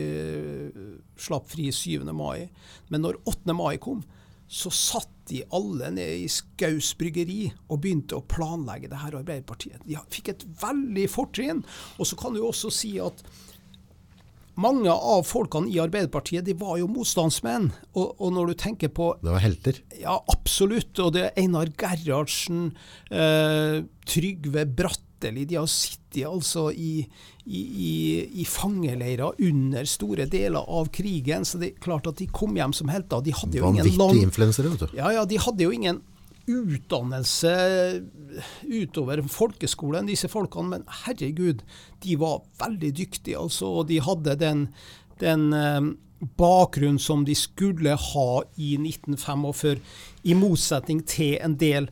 slapp fri 7. mai. Men når 8. mai kom, så satt de alle nede i Skaus bryggeri og begynte å planlegge det her Arbeiderpartiet. De fikk et veldig fortrinn. Og så kan du også si at mange av folkene i Arbeiderpartiet de var jo motstandsmenn. Og, og, når du tenker på Det var helter? Ja, absolutt. Og det er Einar Gerhardsen, eh, Trygve Bratteli. De har sittet altså i, i, i, i fangeleirer under store deler av krigen, så det er klart at de kom hjem som helter. De hadde jo ingen Vanvittige influensere, vet du. Ja, ja, de hadde jo ingen utdannelse utover folkeskolen, disse folkene. Men herregud, de var veldig dyktige, altså. Og de hadde den, den eh, bakgrunnen som de skulle ha i 1945, i motsetning til en del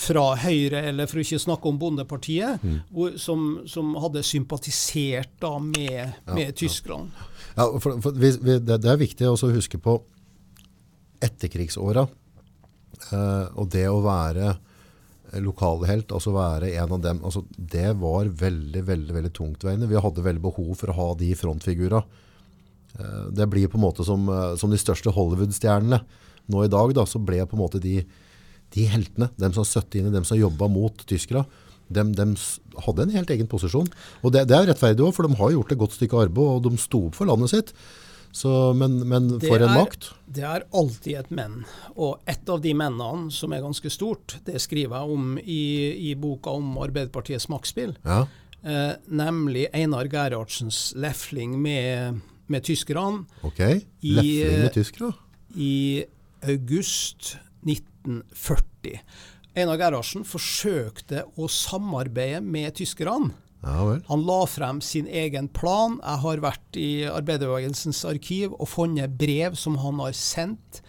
fra Høyre, eller for å ikke snakke om Bondepartiet, mm. hvor, som, som, hadde sympatisert da med, med Tyskland. Ja, for, for vi, vi, det, det, er viktig å huske på etterkrigsåra. Eh, og det å være lokalhelt, altså være en av dem, altså det var veldig veldig, veldig tungtveiende. Vi hadde veldig behov for å ha de frontfigura. Eh, det blir på en måte som, eh, som de største Hollywood-stjernene. Nå i dag da, så ble på en måte de de heltene, dem som har støttet inn i dem som har jobba mot tyskere, dem, dem, hadde en helt egen posisjon. Og det, det er rettferdig òg, for de har gjort et godt stykke arbeid, og de sto opp for landet sitt. Så, men, men for en makt. Det er alltid et menn. Og et av de mennene som er ganske stort, det skriver jeg om i, i boka om Arbeiderpartiets maktspill. Ja. Eh, nemlig Einar Gerhardsens lefling med, med tyskerne. Ok, lefling med tyskere? I august 1940. Einar Gerhardsen forsøkte å samarbeide med tyskerne. Ja, han la frem sin egen plan. Jeg har vært i arbeiderbevegelsens arkiv og funnet brev som han har sendt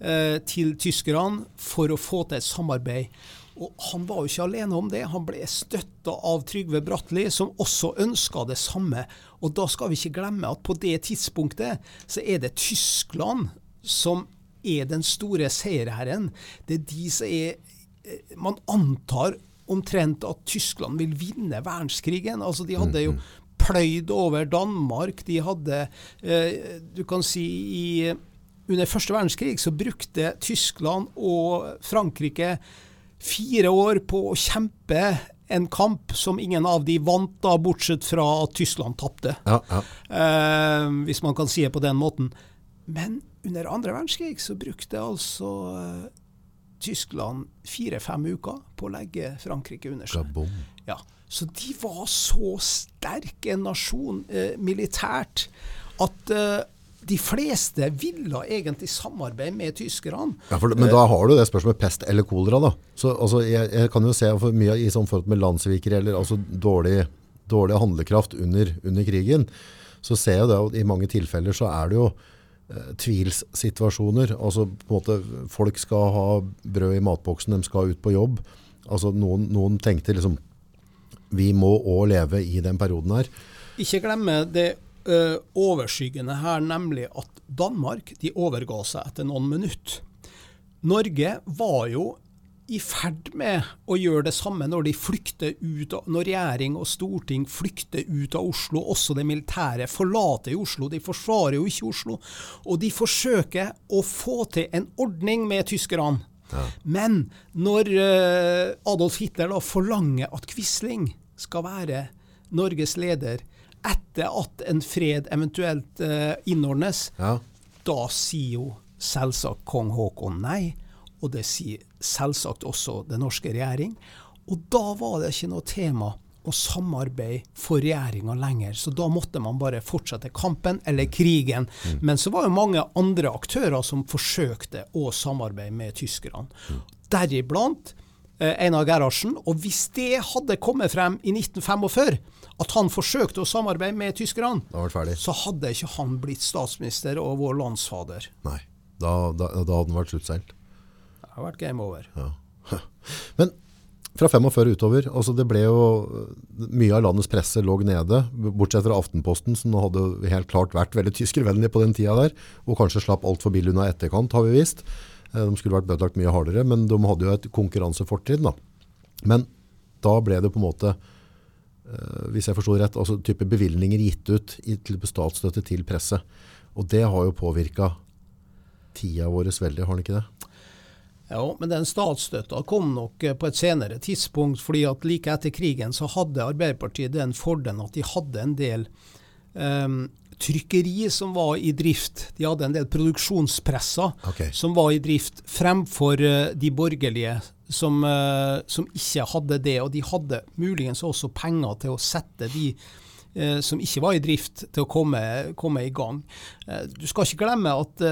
eh, til tyskerne for å få til et samarbeid. Og Han var jo ikke alene om det. Han ble støtta av Trygve Bratteli, som også ønska det samme. Og da skal vi ikke glemme at på det tidspunktet så er det Tyskland som er den store seierherren. Det er de som er eh, Man antar omtrent at Tyskland vil vinne verdenskrigen. Altså, de hadde jo mm-hmm. pløyd over Danmark. De hadde eh, Du kan si i under første verdenskrig så brukte Tyskland og Frankrike fire år på å kjempe en kamp som ingen av de vant, da, bortsett fra at Tyskland tapte. Ja, ja. eh, hvis man kan si det på den måten. Men under andre verdenskrig så brukte altså uh, Tyskland fire-fem uker på å legge Frankrike under seg. Ja, så de var så sterk en nasjon eh, militært at eh, de fleste ville egentlig samarbeide med tyskerne. Ja, for, men da har du det spørsmålet pest eller kolera. da. Så, altså, jeg, jeg, kan jo se for mye i sånn forhold med landssvikere eller altså, dårlig, dårlig handlekraft under, under, krigen. Så ser jeg det og i mange tilfeller så er det jo Eh, tvilssituasjoner. Altså på en måte Folk skal ha brød i matboksen, de skal ut på jobb. Altså Noen, noen tenkte liksom Vi må òg leve i den perioden her. Ikke glemme det ø, overskyggende her, nemlig at Danmark de overga seg etter noen minutter. Norge var jo i ferd med å gjøre det samme når de flykter ut, når regjering og storting flykter ut av Oslo. Også det militære forlater Oslo. De forsvarer jo ikke Oslo. Og de forsøker å få til en ordning med tyskerne. Ja. Men når uh, Adolf Hitler da forlanger at Quisling skal være Norges leder etter at en fred eventuelt uh, innordnes, ja. da sier jo selvsagt kong Haakon nei. Og det sier selvsagt også den norske regjering. Og da var det ikke noe tema å samarbeide for regjeringa lenger. Så da måtte man bare fortsette kampen, eller krigen. Mm. Men så var jo mange andre aktører som forsøkte å samarbeide med tyskerne. Mm. Deriblant eh, Einar Gerhardsen. Og hvis det hadde kommet frem i 1945, at han forsøkte å samarbeide med tyskerne, så hadde ikke han blitt statsminister og vår landsfader. Nei, da, da, da hadde han vært sluttseilt har vært game over. Ja. Men fra 45 utover, altså det ble jo Mye av landets presse lå nede, bortsett fra Aftenposten, som hadde helt klart vært veldig tyskervennlig på den tida der, og kanskje slapp altfor billig unna etterkant, har vi visst. Eh, de skulle vært bøtelagt mye hardere, men de hadde jo et konkurransefortrinn. Men da ble det på en måte, eh, hvis jeg forstår rett, altså type bevilgninger gitt ut til statsstøtte til presse. Og det har jo påvirka tida vår veldig, har den ikke det? Ja, men den statsstøtta kom nok eh, på et senere tidspunkt, fordi at like etter krigen så hadde Arbeiderpartiet den fordelen at de hadde en del um, trykkeri som var i drift. De hadde en del produksjonspresser okay. som var i drift, fremfor uh, de borgerlige som, uh, som, ikke hadde det. Og de hadde muligens også penger til å sette de uh, som ikke var i drift, til å komme, komme i gang. du skal ikke glemme at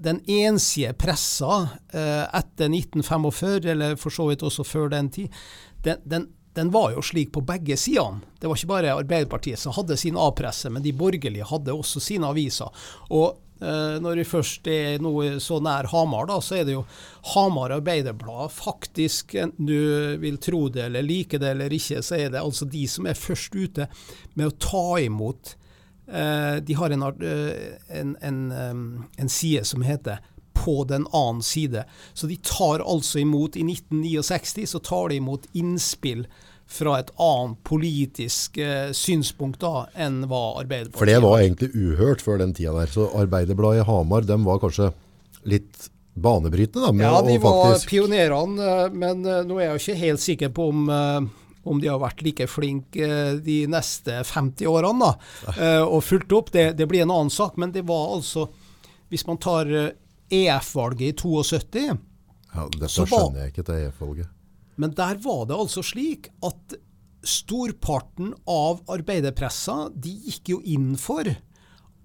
den ensige pressa eh, etter 1945, eller for så vidt også før den tid, den, den, den var jo slik på begge sidene. Det var ikke bare Arbeiderpartiet som hadde sin A-presse, men de borgerlige hadde også sine aviser. Og eh, når vi først er noe så nær Hamar, da, så er det jo Hamar Arbeiderblad. Faktisk, enten du vil tro det eller like det eller ikke, så er det altså de som er først ute med å ta imot de har en, eh, en, en, en, side som heter På den annen side. Så de tar altså imot I 1969 så tar de imot innspill fra et annet politisk eh, synspunkt da, enn hva Arbeiderpartiet For det var egentlig uhørt før den tida der. Så Arbeiderbladet i Hamar dem var kanskje litt banebrytende? Da, ja, de var faktisk... pionerene, men nå er jeg jo ikke helt sikker på om om de har vært like flinke de neste 50 årene da, eh, og fulgt opp, det, det, blir en annen sak. Men det var altså Hvis man tar EF-valget eh, e i 72 ja, Dette skjønner jeg ikke, det EF-valget. Men der var det altså slik at storparten av arbeiderpressa de gikk jo inn for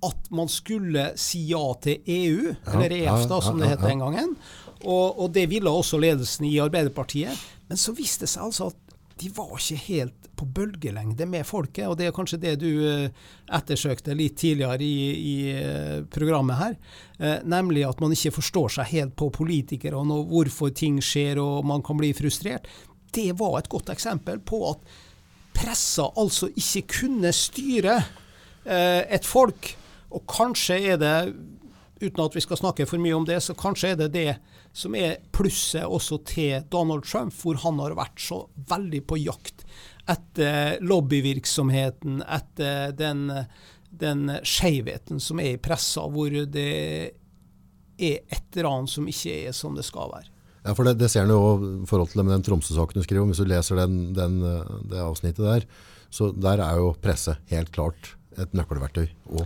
at man skulle si ja til EU, ja, eller EF da, som det het den gangen. Og, og, det ville også ledelsen i Arbeiderpartiet. Men så viste det seg altså at de var ikke helt på bølgelengde med folket. Og det er kanskje det du eh, ettersøkte litt tidligere i, i eh, programmet her. Eh, nemlig at man ikke forstår seg helt på politikere og hvorfor ting skjer og man kan bli frustrert. Det var et godt eksempel på at pressa altså ikke kunne styre et folk. Og kanskje er det, uten at vi skal snakke for mye om det, så kanskje er det det som er plusset også til Donald Trump, hvor han har vært så veldig på jakt etter lobbyvirksomheten, etter den, den skjevheten som er i pressa, hvor det er et eller annet som ikke er som det skal være. Ja, for Det, det ser en jo i forhold til den Tromsø-saken du skriver om. Hvis du leser den, den, det avsnittet der, så der er jo presse helt klart et nøkkelverktøy. Og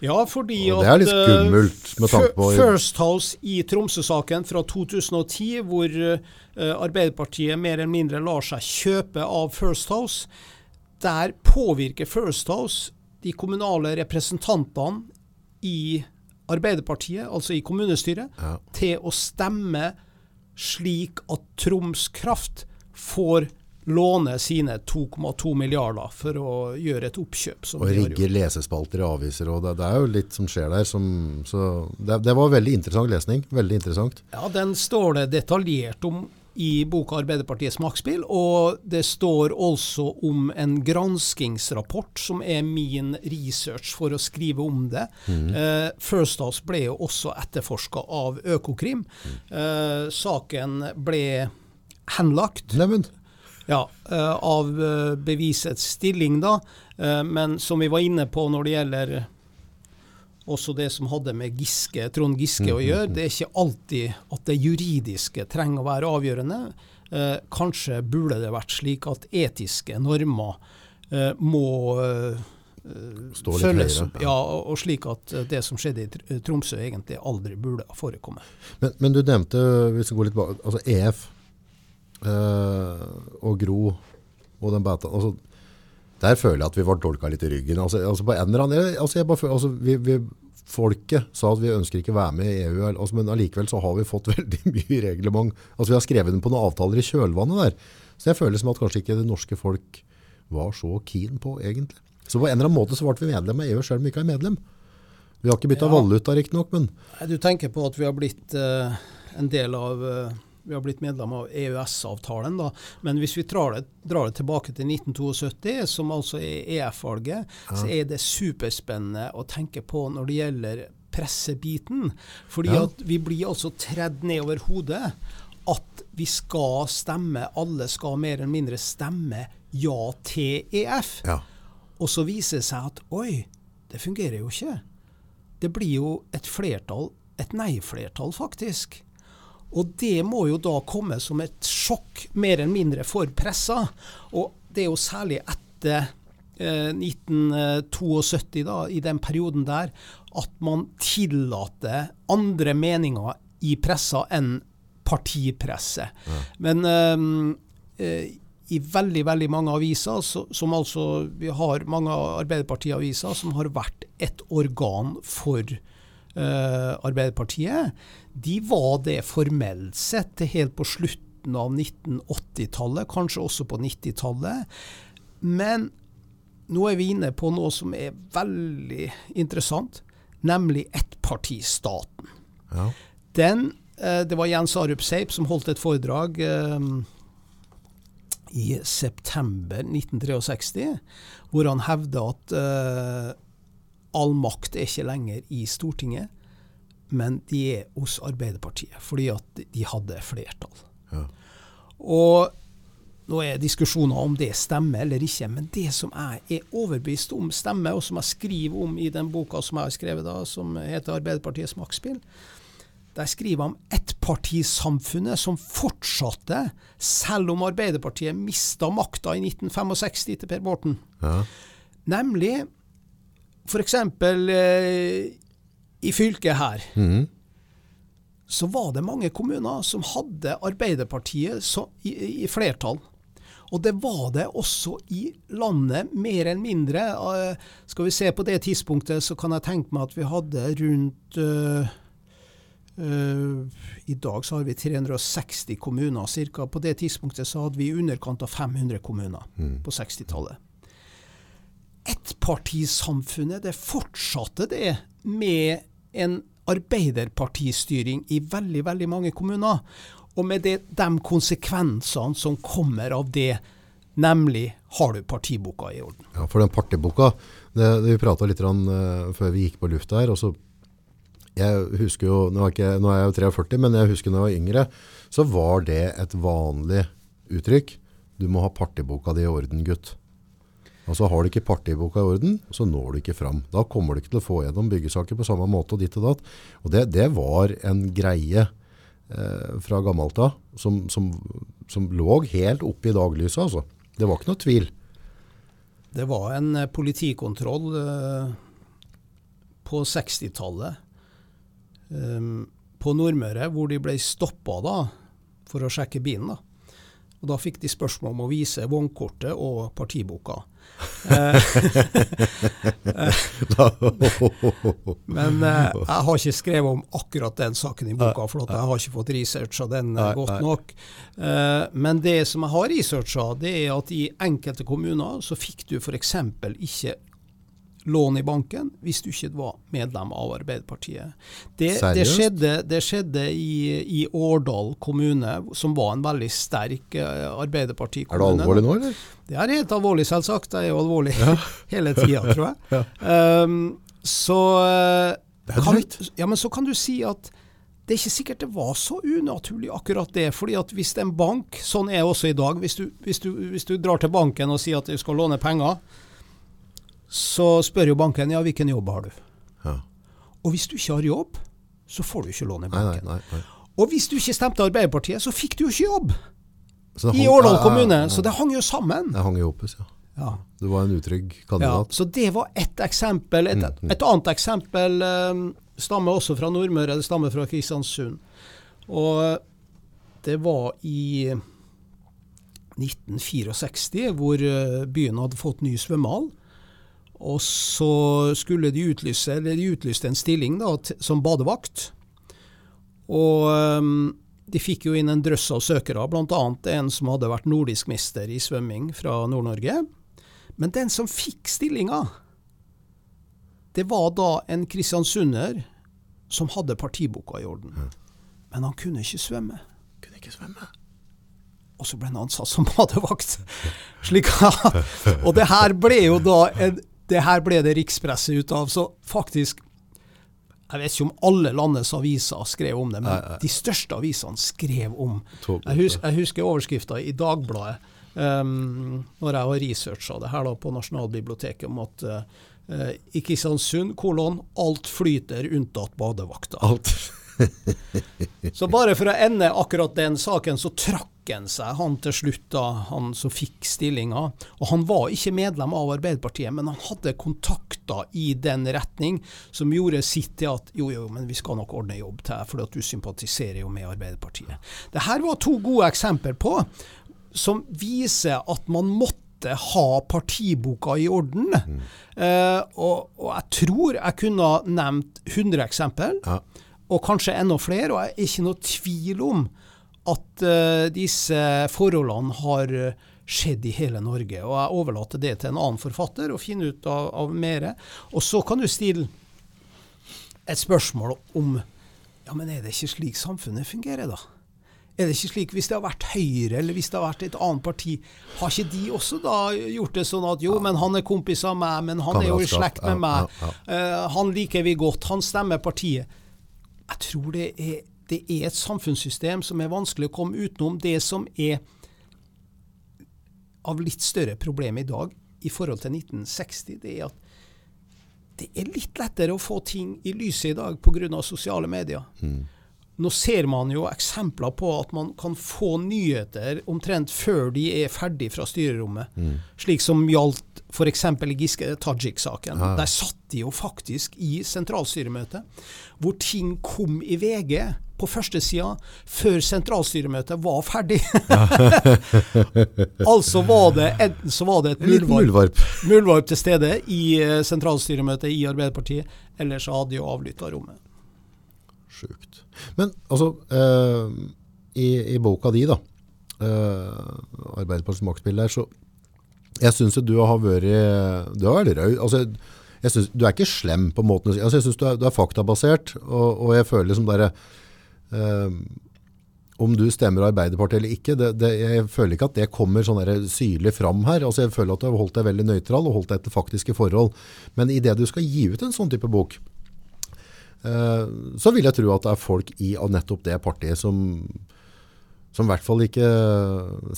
ja, fordi og det er litt skummelt med tanke på First House i Tromsø-saken fra 2010, hvor uh, Arbeiderpartiet mer eller mindre lar seg kjøpe av First House, der påvirker First House de kommunale representantene i Arbeiderpartiet, altså i kommunestyret, ja. til å stemme slik at Troms Kraft får låne sine 2,2 milliarder for å gjøre et oppkjøp. og rigge lesespalter i aviser. og det, det, er jo litt som skjer der. Som, så det, det, var veldig interessant lesning. Veldig interessant. Ja, den står det detaljert om i boka 'Arbeiderpartiets maktspill', og det står også om en granskingsrapport, som er min research for å skrive om det. Mm. Eh, First House ble jo også etterforska av Økokrim. Mm. Eh, saken ble henlagt. Neimen. Ja, eh, av eh, bevisets stilling, da. Eh, men som vi var inne på når det gjelder også det som hadde med Giske, Trond Giske å mm, gjøre. Mm. Det er ikke alltid at det juridiske trenger å være avgjørende. Kanskje burde det vært slik at etiske normer må følges opp. Ja, og, slik at det som skjedde i Tromsø egentlig aldri burde forekomme. Men, men du nevnte, hvis vi går litt bak, altså EF eh, og Gro og den beta, altså der føler jeg at vi ble dolka litt i ryggen. Altså, altså på en eller annen, altså bare, altså vi, vi, Folket sa at vi ønsker ikke å være med i EU, altså, men allikevel så har vi fått veldig mye reglement. Altså Vi har skrevet den på noen avtaler i kjølvannet der. Så jeg føler som at kanskje ikke det norske folk var så keen på, egentlig. Så på en eller annen måte så ble vi medlem av EU, selv om vi ikke er medlem. Vi har ikke bytta ja. valuta, riktignok, men Du tenker på at vi har blitt uh, en del av uh vi har blitt medlem av EØS-avtalen. da, Men hvis vi drar det, drar det, tilbake til 1972, som altså er EF-valget, ja. så er det superspennende å tenke på når det gjelder pressebiten. Fordi ja. at vi blir altså tredd nedover hodet at vi skal stemme, alle skal mer eller mindre stemme ja til EF. Ja. Og så viser det seg at oi, det fungerer jo ikke. Det blir jo et flertall, et nei-flertall, faktisk. Og det må jo da komme som et sjokk, mer eller mindre, for pressa. Og det er jo særlig etter eh, 1972, da, i den perioden der, at man tillater andre meninger i pressa enn partipresse. Ja. Men eh, eh, i veldig veldig mange aviser, som altså vi har mange Arbeiderparti-aviser som har vært et organ for uh, Arbeiderpartiet, de var det formelt sett helt på slutten av 1980-tallet, kanskje også på 90-tallet. Men nå er vi inne på noe som er veldig interessant, nemlig ettpartistaten. Ja. Den, eh, det var Jens Arup Seip som holdt et foredrag eh, i september 1963, hvor han hevda at eh, all makt er ikke lenger i Stortinget men de er hos Arbeiderpartiet, fordi at de hadde flertall. Ja. Og nå er diskusjoner om det stemmer eller ikke, men det som jeg er overbevist om stemmer, og som jeg skriver om i den boka som jeg har skrevet da, som heter 'Arbeiderpartiets maktspill', der skriver jeg om ettpartisamfunnet som fortsatte selv om Arbeiderpartiet mista makta i 1965 til Per Borten. Ja. Nemlig f.eks. Eh, i fylket her, mm. så var det mange kommuner som hadde Arbeiderpartiet så, i, i, flertall. Og det var det også i landet, mer eller mindre. Uh, skal vi se på det tidspunktet, så kan jeg tenke meg at vi hadde rundt øh, øh, I dag så har vi 360 kommuner ca. På det tidspunktet så hadde vi i underkant av 500 kommuner mm. på 60-tallet. Ettpartisamfunnet, det fortsatte det med en arbeiderpartistyring i veldig, veldig mange kommuner. Og med det, de konsekvensene som kommer av det, nemlig har du partiboka i orden. Ja, for den partiboka, det, det vi prata litt rann, uh, før vi gikk på lufta her. Også, jeg husker jo, nå er, ikke, nå er, jeg jo 43, men jeg husker da jeg var yngre, så var det et vanlig uttrykk. Du må ha partiboka di i orden, gutt. Altså Har du ikke partiboka i orden, så når du ikke fram. Da kommer du ikke til å få gjennom byggesaker på samme måte og ditt og datt. Og det, det var en greie eh, fra gammelt av som, som, som, lå helt oppe i daglyset. Altså. Det var ikke noe tvil. Det var en eh, politikontroll eh, på 60-tallet eh, på Nordmøre hvor de ble stoppa for å sjekke bilen. da. Og Da fikk de spørsmål om å vise vognkortet og partiboka. Eh, men eh, jeg har ikke skrevet om akkurat den saken i boka, for jeg har ikke fått researcha den eh, godt nok. Men det som jeg har researcha, det er at i enkelte kommuner så fikk du f.eks. ikke lån i banken hvis du ikke var medlem av Arbeiderpartiet. Det, det skjedde, det skjedde i, i, Årdal kommune, som var en veldig sterk uh, Arbeiderpartikommune. Er det alvorlig nå, eller? Det er helt alvorlig, selvsagt. Det er jo alvorlig ja. hele tida, tror jeg. ja. um, så uh, kan, ja, men så kan du si at det er ikke sikkert det var så unaturlig akkurat det. fordi at hvis en bank, sånn er det også i dag, hvis du, hvis, du, hvis du, drar til banken og sier at du skal låne penger, så spør jo banken ja, hvilken jobb har du? Ja. Og hvis du ikke har jobb, så får du ikke lån i banken. Nei, nei, nei, og hvis du ikke stemte Arbeiderpartiet, så fikk du jo ikke jobb i Årdal kommune. Så det hang jo sammen. Det hang i Hoppes, ja. ja. Du var en utrygg kandidat. Ja, så det var ett eksempel. Et, mm, mm. et annet eksempel um, stammer også fra Nordmøre, det stammer fra Kristiansund. Og det var i 1964 hvor eh, byen hadde fått ny svømmehall. Og så skulle de utlyse, eller de utlyste en stilling da, som badevakt. Og um, de fikk jo inn en drøss av søkere, bl.a. en som hadde vært nordisk mester i svømming fra Nord-Norge. Men den som fikk stillinga, det var da en kristiansunder som hadde partiboka i orden. Men han kunne ikke svømme. Kunne ikke svømme. Og så ble han ansatt som badevakt. Slik, og det her ble jo da en, det her ble det rikspresset ut av. Så faktisk Jeg vet ikke om alle landets aviser skrev om det, men nei, nei. de største avisene skrev om Jeg husker, jeg husker overskrifta i Dagbladet um, når jeg har researcha det her da på Nasjonalbiblioteket om at uh, i Kristiansund, kolon, alt flyter unntatt badevakta. Alt. så bare for å ende akkurat den saken, så trakk han seg, han til slutt, da, han som fikk stillinga. Og han var ikke medlem av Arbeiderpartiet, men han hadde kontakter i den retning som gjorde sitt til at jo, jo, men vi skal nok ordne jobb til deg, for at du sympatiserer jo med Arbeiderpartiet. Det her var to gode eksempler på som viser at man måtte ha partiboka i orden. Mm. Uh, og, og, jeg tror jeg kunne nevnt 100 eksempel, ja. Og kanskje enda flere. Og jeg er ikke noe tvil om at uh, disse forholdene har skjedd i hele Norge. Og jeg overlater det til en annen forfatter å finne ut av, av mer. Og så kan du stille et spørsmål om ja, men er det ikke slik samfunnet fungerer, da? Er det ikke slik, Hvis det har vært Høyre eller hvis det har vært et annet parti, har ikke de også da gjort det sånn at jo, men han er kompis av meg, men han er jo i slekt med meg, uh, han liker vi godt, han stemmer partiet. Jeg tror det er, det er et samfunnssystem som er vanskelig å komme utenom. Det som er av litt større problem i dag i forhold til 1960, det er at det er litt lettere å få ting i lyset i dag pga. sosiale medier. Mm. Nå ser man jo eksempler på at man kan få nyheter omtrent før de er ferdig fra styrerommet. Mm. Slik som gjaldt f.eks. Giske Tajik-saken. Ah. Der satt de jo faktisk i sentralstyremøtet, hvor ting kom i VG på førstesida før sentralstyremøtet var ferdig. altså var det enten så var det et muldvarp, muldvarp til stede i eh, sentralstyremøtet i Arbeiderpartiet, eller så hadde de jo avlytta rommet. Sjukt. Men altså, eh, i, i, boka di, da, eh, 'Arbeiderpartiets maktspill', der, så jeg syns du har vært Du har vært rød. Altså, jeg synes, du er ikke slem på måten altså, Jeg syns du, du, er faktabasert, og, og jeg føler liksom derre eh, om du stemmer Arbeiderpartiet eller ikke, det, det, jeg føler ikke at det kommer sånn syrlig fram her. Altså jeg føler at du har holdt deg veldig nøytral og holdt deg etter faktiske forhold. Men idet du skal gi ut en sånn type bok, så vil jeg tro at det er folk i nettopp det partiet som, som i hvert fall ikke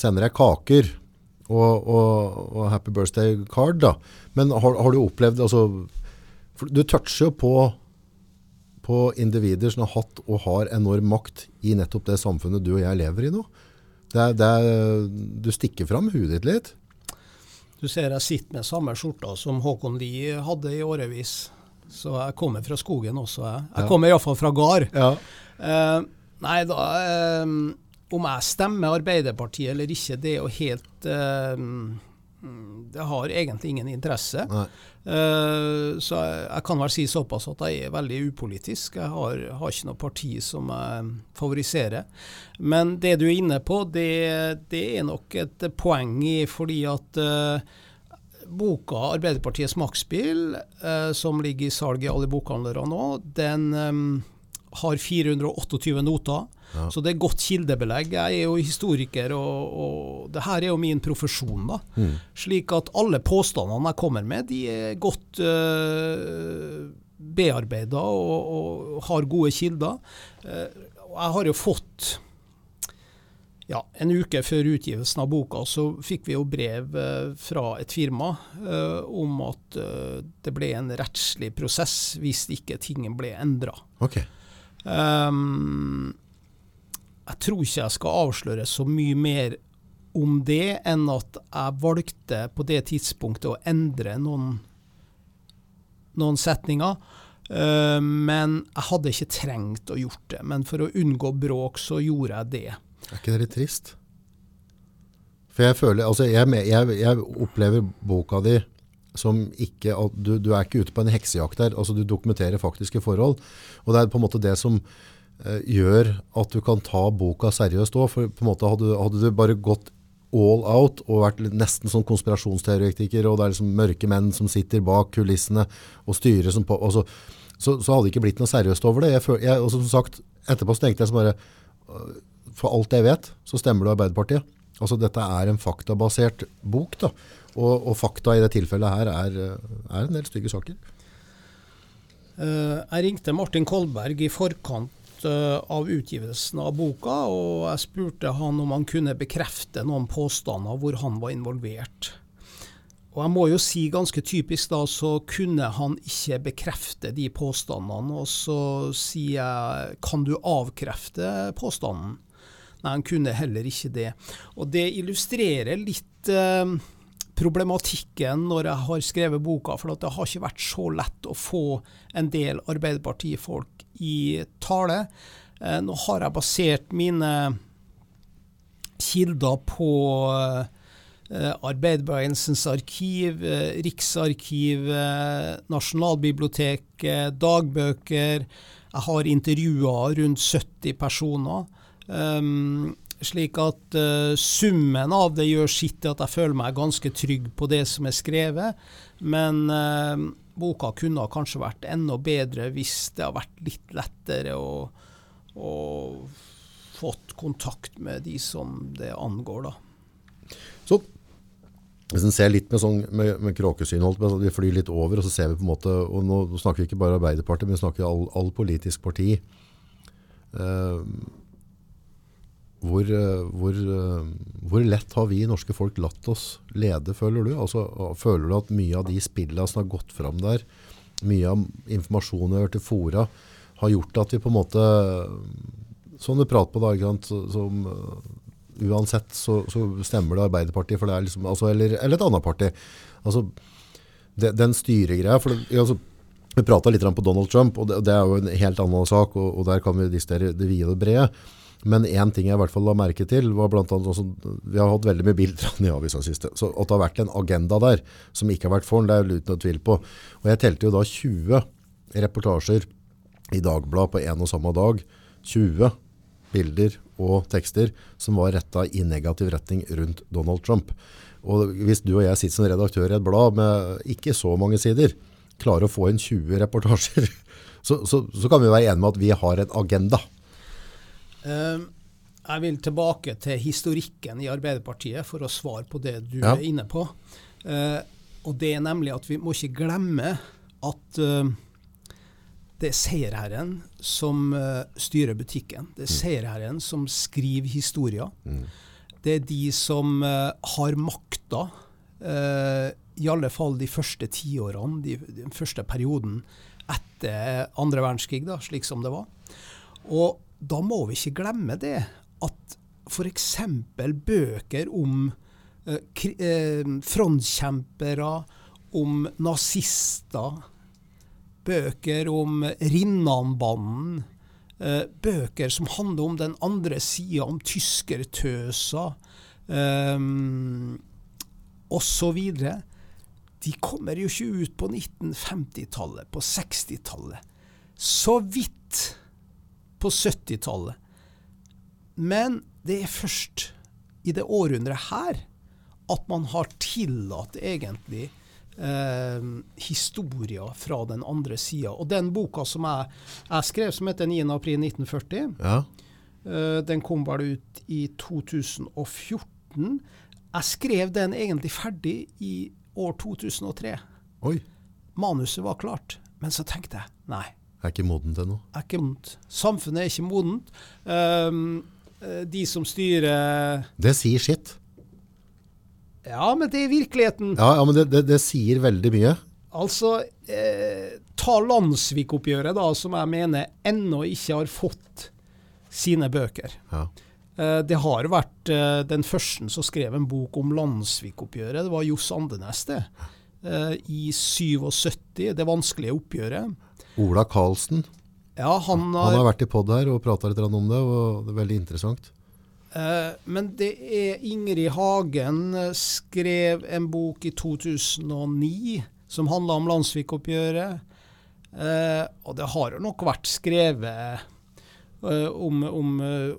sender deg kaker og, og, og, happy birthday card. da. Men har, har du opplevd altså, Du toucher jo på, på individer som har hatt og har enorm makt i nettopp det samfunnet du og jeg lever i nå. Det det du stikker fram huet ditt litt. Du ser jeg sitter med samme skjorta som Håkon Lie hadde i årevis. Så jeg kommer fra skogen også, jeg. Jeg ja. kommer iallfall fra gard. Ja. Uh, nei, da uh, Om jeg stemmer Arbeiderpartiet eller ikke, det er jo helt uh, Det har egentlig ingen interesse. så jeg, jeg, kan vel si såpass at jeg er veldig upolitisk. Jeg har, har ikke noe parti som jeg favoriserer. Men det du er inne på, det, det er nok et poeng i fordi at boka 'Arbeiderpartiets maktspill', eh, som ligger i salg i alle bokhandlere nå, den eh, har 428 noter. Ja. Så det er godt kildebelegg. Jeg er jo historiker, og, og det her er jo min profesjon. da. Mm. Slik at alle påstandene jeg kommer med, de er godt uh, bearbeida og, og, har gode kilder. Uh, jeg har jo fått ja, En uke før utgivelsen av boka så fikk vi jo brev uh, fra et firma om at det ble en rettslig prosess hvis ikke tingen ble endra. Okay. Um, jeg tror ikke jeg skal avsløre så mye mer om det enn at jeg valgte på det tidspunktet å endre noen, noen setninger. Uh, men jeg hadde ikke trengt å gjort det. Men for å unngå bråk, så gjorde jeg det. Er ikke det litt trist? For jeg føler, altså jeg, jeg, jeg opplever boka di som ikke du, du, er ikke ute på en heksejakt der. altså Du dokumenterer faktiske forhold. Og det er på en måte det som eh, gjør at du kan ta boka seriøst òg. For på en måte hadde, hadde, du bare gått all out og vært nesten sånn konspirasjonsteoretiker, og det er liksom mørke menn som sitter bak kulissene og styrer som på altså, så, så, hadde det ikke blitt noe seriøst over det. Jeg, jeg, og som sagt, Etterpå så tenkte jeg så bare For alt jeg vet, så stemmer det Arbeiderpartiet. Altså Dette er en faktabasert bok. da, og, og, fakta i det tilfellet her er, er en del stygge saker. Uh, jeg ringte Martin Kolberg i forkant uh, av utgivelsen av boka, og jeg spurte han om han kunne bekrefte noen påstander hvor han var involvert. Og jeg må jo si ganske typisk da, så kunne han ikke bekrefte de påstandene. Og så sier jeg kan du avkrefte påstanden? Nei, han kunne heller ikke det. Og det illustrerer litt eh, problematikken når jeg har skrevet boka, for det har ikke vært så lett å få en del Arbeiderpartifolk i tale. Eh, nå har jeg basert mine kilder på eh, Arbeiderbevegelsens arkiv, eh, Riksarkivet, Nasjonalbiblioteket, dagbøker. Jeg har intervjua rundt 70 personer. Um, slik at uh, summen av det gjør sitt til at jeg føler meg ganske trygg på det som er skrevet. Men uh, boka kunne kanskje vært enda bedre hvis det har vært litt lettere å, å fått kontakt med de som det angår, da. Så hvis en ser litt med, sånn, med, med kråkesyn, vi flyr litt over, og så ser vi på en måte og Nå snakker vi ikke bare Arbeiderpartiet, men vi snakker all, all politisk parti. Uh, hvor, eh, hvor, eh, hvor, lett har vi norske folk latt oss lede, føler du? Altså, føler du at mye av de spillene som har gått fram der, mye av informasjonen vi har hørt i fora, har gjort at vi på en måte Som du prater på, da, som, uh, uansett så, så, stemmer det Arbeiderpartiet, for det er liksom, altså, eller, eller, et annet parti. Altså, det, den styregreia for det, altså, Vi prata litt på Donald Trump, og det, det, er jo en helt annen sak, og, og der kan vi distere det vide og brede. Men én ting jeg i hvert fall la merke til, var blant annet også, Vi har hatt veldig mye bilder av den i avisa siste. Så at det har vært en agenda der som ikke har vært for den, det er uten noe tvil på. Og jeg telte jo da 20 reportasjer i Dagbladet på en og samme dag. 20 bilder og tekster som var retta i negativ retning rundt Donald Trump. Og hvis du og jeg sitter som redaktør i et blad med ikke så mange sider, klarer å få inn 20 reportasjer, så, så, så kan vi være enige med at vi har en agenda. Ehm, jeg vil tilbake til historikken i Arbeiderpartiet for å svare på det du ja. er inne på. Ehm, og det er nemlig at vi må ikke glemme at ehm, det er seierherren som eh, styrer butikken. Det er mm. seierherren som skriver historier. Mm. Det er de som eh, har makta, eh, i alle fall de første tiårene, den første perioden etter andre verdenskrig, da, slik som det var. Og da må vi ikke glemme det at f.eks. bøker om eh, eh, frontkjempere, om nazister, bøker om Rinnanbanden, eh, bøker som handler om den andre sida, om tyskertøser eh, osv. De kommer jo ikke ut på 1950-tallet, på 60-tallet. Så vidt på 70-tallet. Men det er først i det århundret her at man har tillatt egentlig eh, historier fra den andre sida. Og den boka som jeg, jeg skrev, som heter 9.4.1940, Ja. eh, den kom vel ut i 2014. Jeg skrev den egentlig ferdig i år 2003. Oi, Manuset var klart. Men så tenkte jeg nei, er ikke moden til noe. er ikke modent. Samfunnet er ikke modent. Um, de som styrer Det sier sitt. Ja, men det er virkeligheten. Ja, ja men det, det, det sier veldig mye. Altså, eh, ta Landsvik-oppgjøret, da, som jeg mener ennå ikke har fått sine bøker. Ja. Eh, det har vært eh, den første som skrev en bok om Landsvik-oppgjøret. Det var Johs Andenes, det. Eh, I 77, det vanskelige oppgjøret. Ola Karlsen, Ja, han han har har vært i podd her og prata litt om det, og det er veldig interessant. Eh, men det er Ingrid Hagen eh, skrev en bok i 2009 som handla om Landsvik-oppgjøret. Eh, og det har jo nok vært skrevet eh, om, om eh,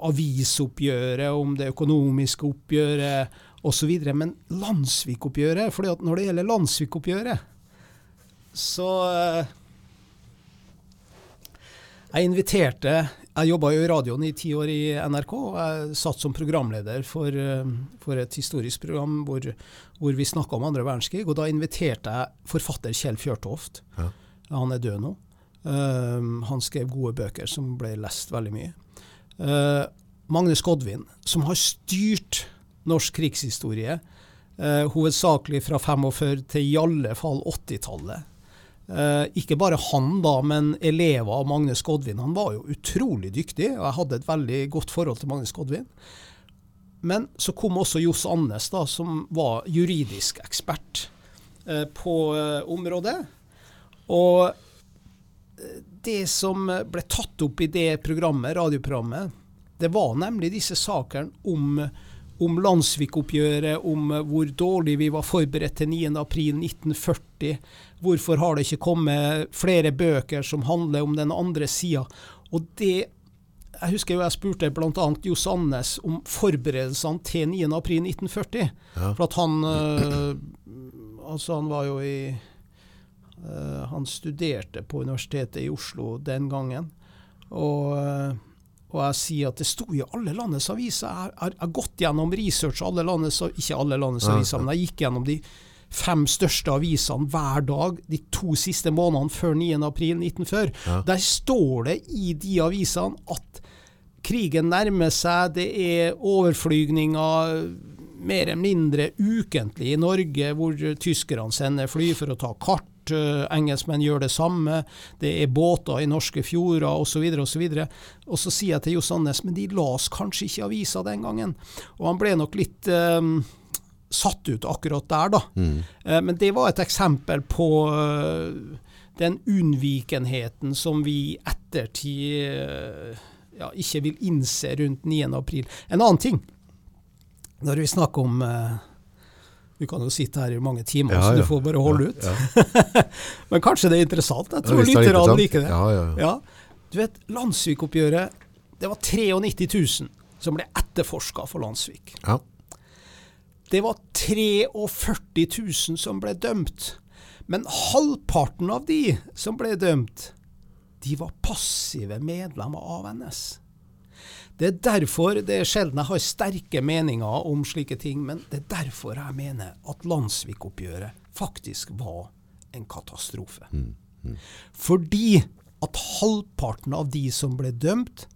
avisoppgjøret, om det økonomiske oppgjøret osv. Men landssvikoppgjøret For når det gjelder Landsvik-oppgjøret, så eh, Jeg inviterte Jeg jobba jo i radioen i ti år i NRK. og Jeg satt som programleder for, eh, for et historisk program hvor, hvor vi snakka om andre verdenskrig. Og da inviterte jeg forfatter Kjell Fjørtoft. Ja. Han er død nå. Uh, han skrev gode bøker som ble lest veldig mye. Uh, Magnus Godvin, som har styrt norsk krigshistorie, uh, hovedsakelig fra 45 til i alle fall 80-tallet. Eh, ikke bare han, da, men elever av Magnus Godvin. Han var jo utrolig dyktig, og jeg hadde et veldig godt forhold til Magnus Godvin. Men så kom også Johs Annes, da, som var juridisk ekspert eh, på eh, området. Og det som ble tatt opp i det programmet, radioprogrammet, det var nemlig disse sakene om, om Landsvik-oppgjøret, om hvor dårlig vi var forberedt til 9.4.1940. Hvorfor har det ikke kommet flere bøker som handler om den andre sida? Og det Jeg husker jo jeg spurte bl.a. Jo Sandnes om forberedelsene til 9.4.1940. Ja. For at han øh, Altså, han var jo i øh, Han studerte på Universitetet i Oslo den gangen. Og, og jeg sier at det sto i alle landets aviser. Jeg har- gått gjennom research alle landets Ikke alle landets aviser, men jeg gikk gjennom de fem største avisene hver dag de to siste månedene før 9.4.1940. Ja. Der står det i de avisene at krigen nærmer seg, det er overflygninger mer eller mindre ukentlig i Norge, hvor tyskerne sender fly for å ta kart. Eh, Engelskmenn gjør det samme. Det er båter i norske fjorder osv. osv. Og så sier jeg til Jo Sandnes men de las kanskje ikke avisa den gangen. Og han ble nok litt um, satt ut akkurat der, da. Mm. Uh, Men det var et eksempel på uh, den unnvikenheten som vi i ettertid ja, ikke vil innse rundt 9. april. En annen ting, når vi snakker om Vi kan jo sitte her i mange timer, Ja, så du får bare holde ut. Men kanskje det er interessant? Jeg tror er lytterne liker det. Ja, ja, ja. Ja, du vet, Landsvik-oppgjøret, det var 93 000 som ble etterforska for Landsvik. Ja. Det var 43 000 som ble dømt. Men halvparten av de som ble dømt, de var passive medlemmer av NS. Det er derfor det er sjelden jeg har sterke meninger om slike ting, men det er derfor jeg mener at Landsvik-oppgjøret faktisk var en katastrofe. Fordi at halvparten av de som ble dømt,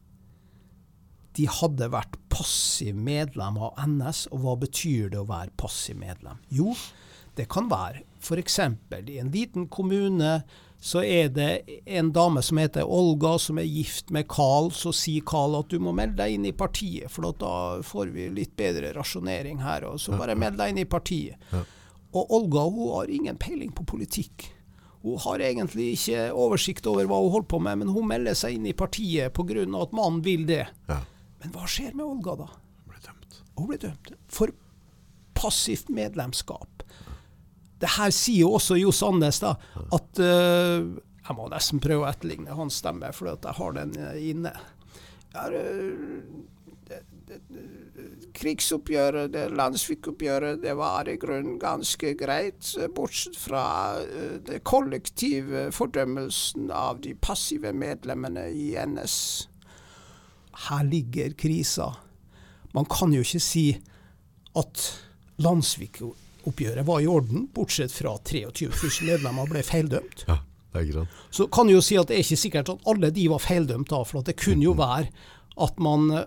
de hadde vært passiv medlem av NS. Og hva betyr det å være passiv medlem? Jo, det kan være f.eks. i en liten kommune så er det en dame som heter Olga, som er gift med Carl. Så sier Carl at du må melde deg inn i partiet, for da får vi litt bedre rasjonering her. Og så bare meld deg inn i partiet. Og Olga hun har ingen peiling på politikk. Hun har egentlig ikke oversikt over hva hun holder på med, men hun melder seg inn i partiet pga. at mannen vil det. ja. Men hva skjer med Olga da? Hun blir dømt. Hun blir dømt for passivt medlemskap. Det her sier jo også Jo Sandnes, da, at uh, Jeg må nesten prøve å etterligne hans stemme, for jeg har den eh, inne. Jeg eh, krigsoppgjøret, det landssvikoppgjøret, det var i grunnen ganske greit, bortsett fra det kollektive fordømmelsen av de passive medlemmene i NS. Her ligger krisa. Man kan jo ikke si at landssvikoppgjøret var i orden, bortsett fra 23 000 medlemmer ble feildømt. Ja, det er greit. Så kan du jo si at det er ikke sikkert at alle de var feildømt da, for det kunne jo være at man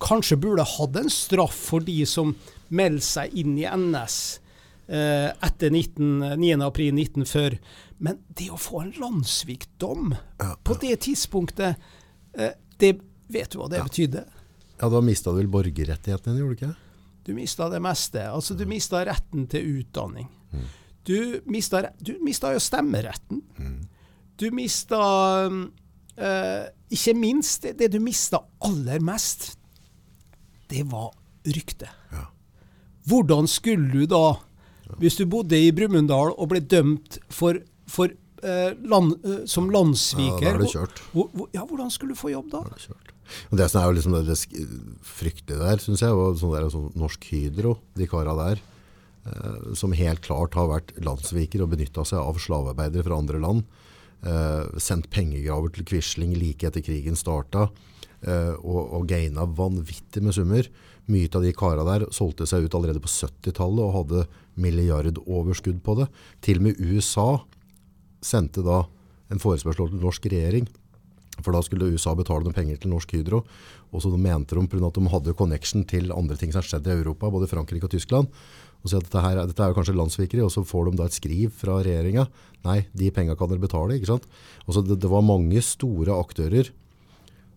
kanskje burde hatt en straff for de som melder seg inn i NS eh, etter 9.4.1940. Men det å få en landssvikdom ja, på det tidspunktet, eh, det vet du hva det ja. betydde? Ja, Da mista du vel borgerrettighetene, gjorde du ikke? Du mista det meste. Altså, du mista retten til utdanning. Mm. Du mista, du mista jo stemmeretten. Mm. Du mista uh, Ikke minst det, det du mista aller mest, det var ryktet. Ja. Hvordan skulle du da, hvis du bodde i Brumunddal og ble dømt for, for uh, land, uh, som landssviker ja, da er det kjørt. Hvor, hvor, ja, hvordan skulle du få jobb da? Da er det kjørt. Og Det som er jo liksom det, det fryktelige der, syns jeg, og sånn der, sånn Norsk Hydro, de kara der, eh, som helt klart har vært landssviker og benytta seg av slavearbeidere fra andre land. Eh, sendt pengegraver til Quisling like etter krigen starta eh, og, og gaina vanvittig med summer. Mye av de kara der solgte seg ut allerede på 70-tallet og hadde milliardoverskudd på det. Til og med USA sendte da en forespørsel til norsk regjering. For da skulle USA betale noen penger til Norsk Hydro. Og så mente de pga. at de hadde connection til andre ting som har skjedd i Europa, både Frankrike og Tyskland. Og så at dette, her, dette er jo kanskje landssvikeri, og så får de da et skriv fra regjeringa. Nei, de penga kan dere betale. ikke sant? Og så det, det var mange store aktører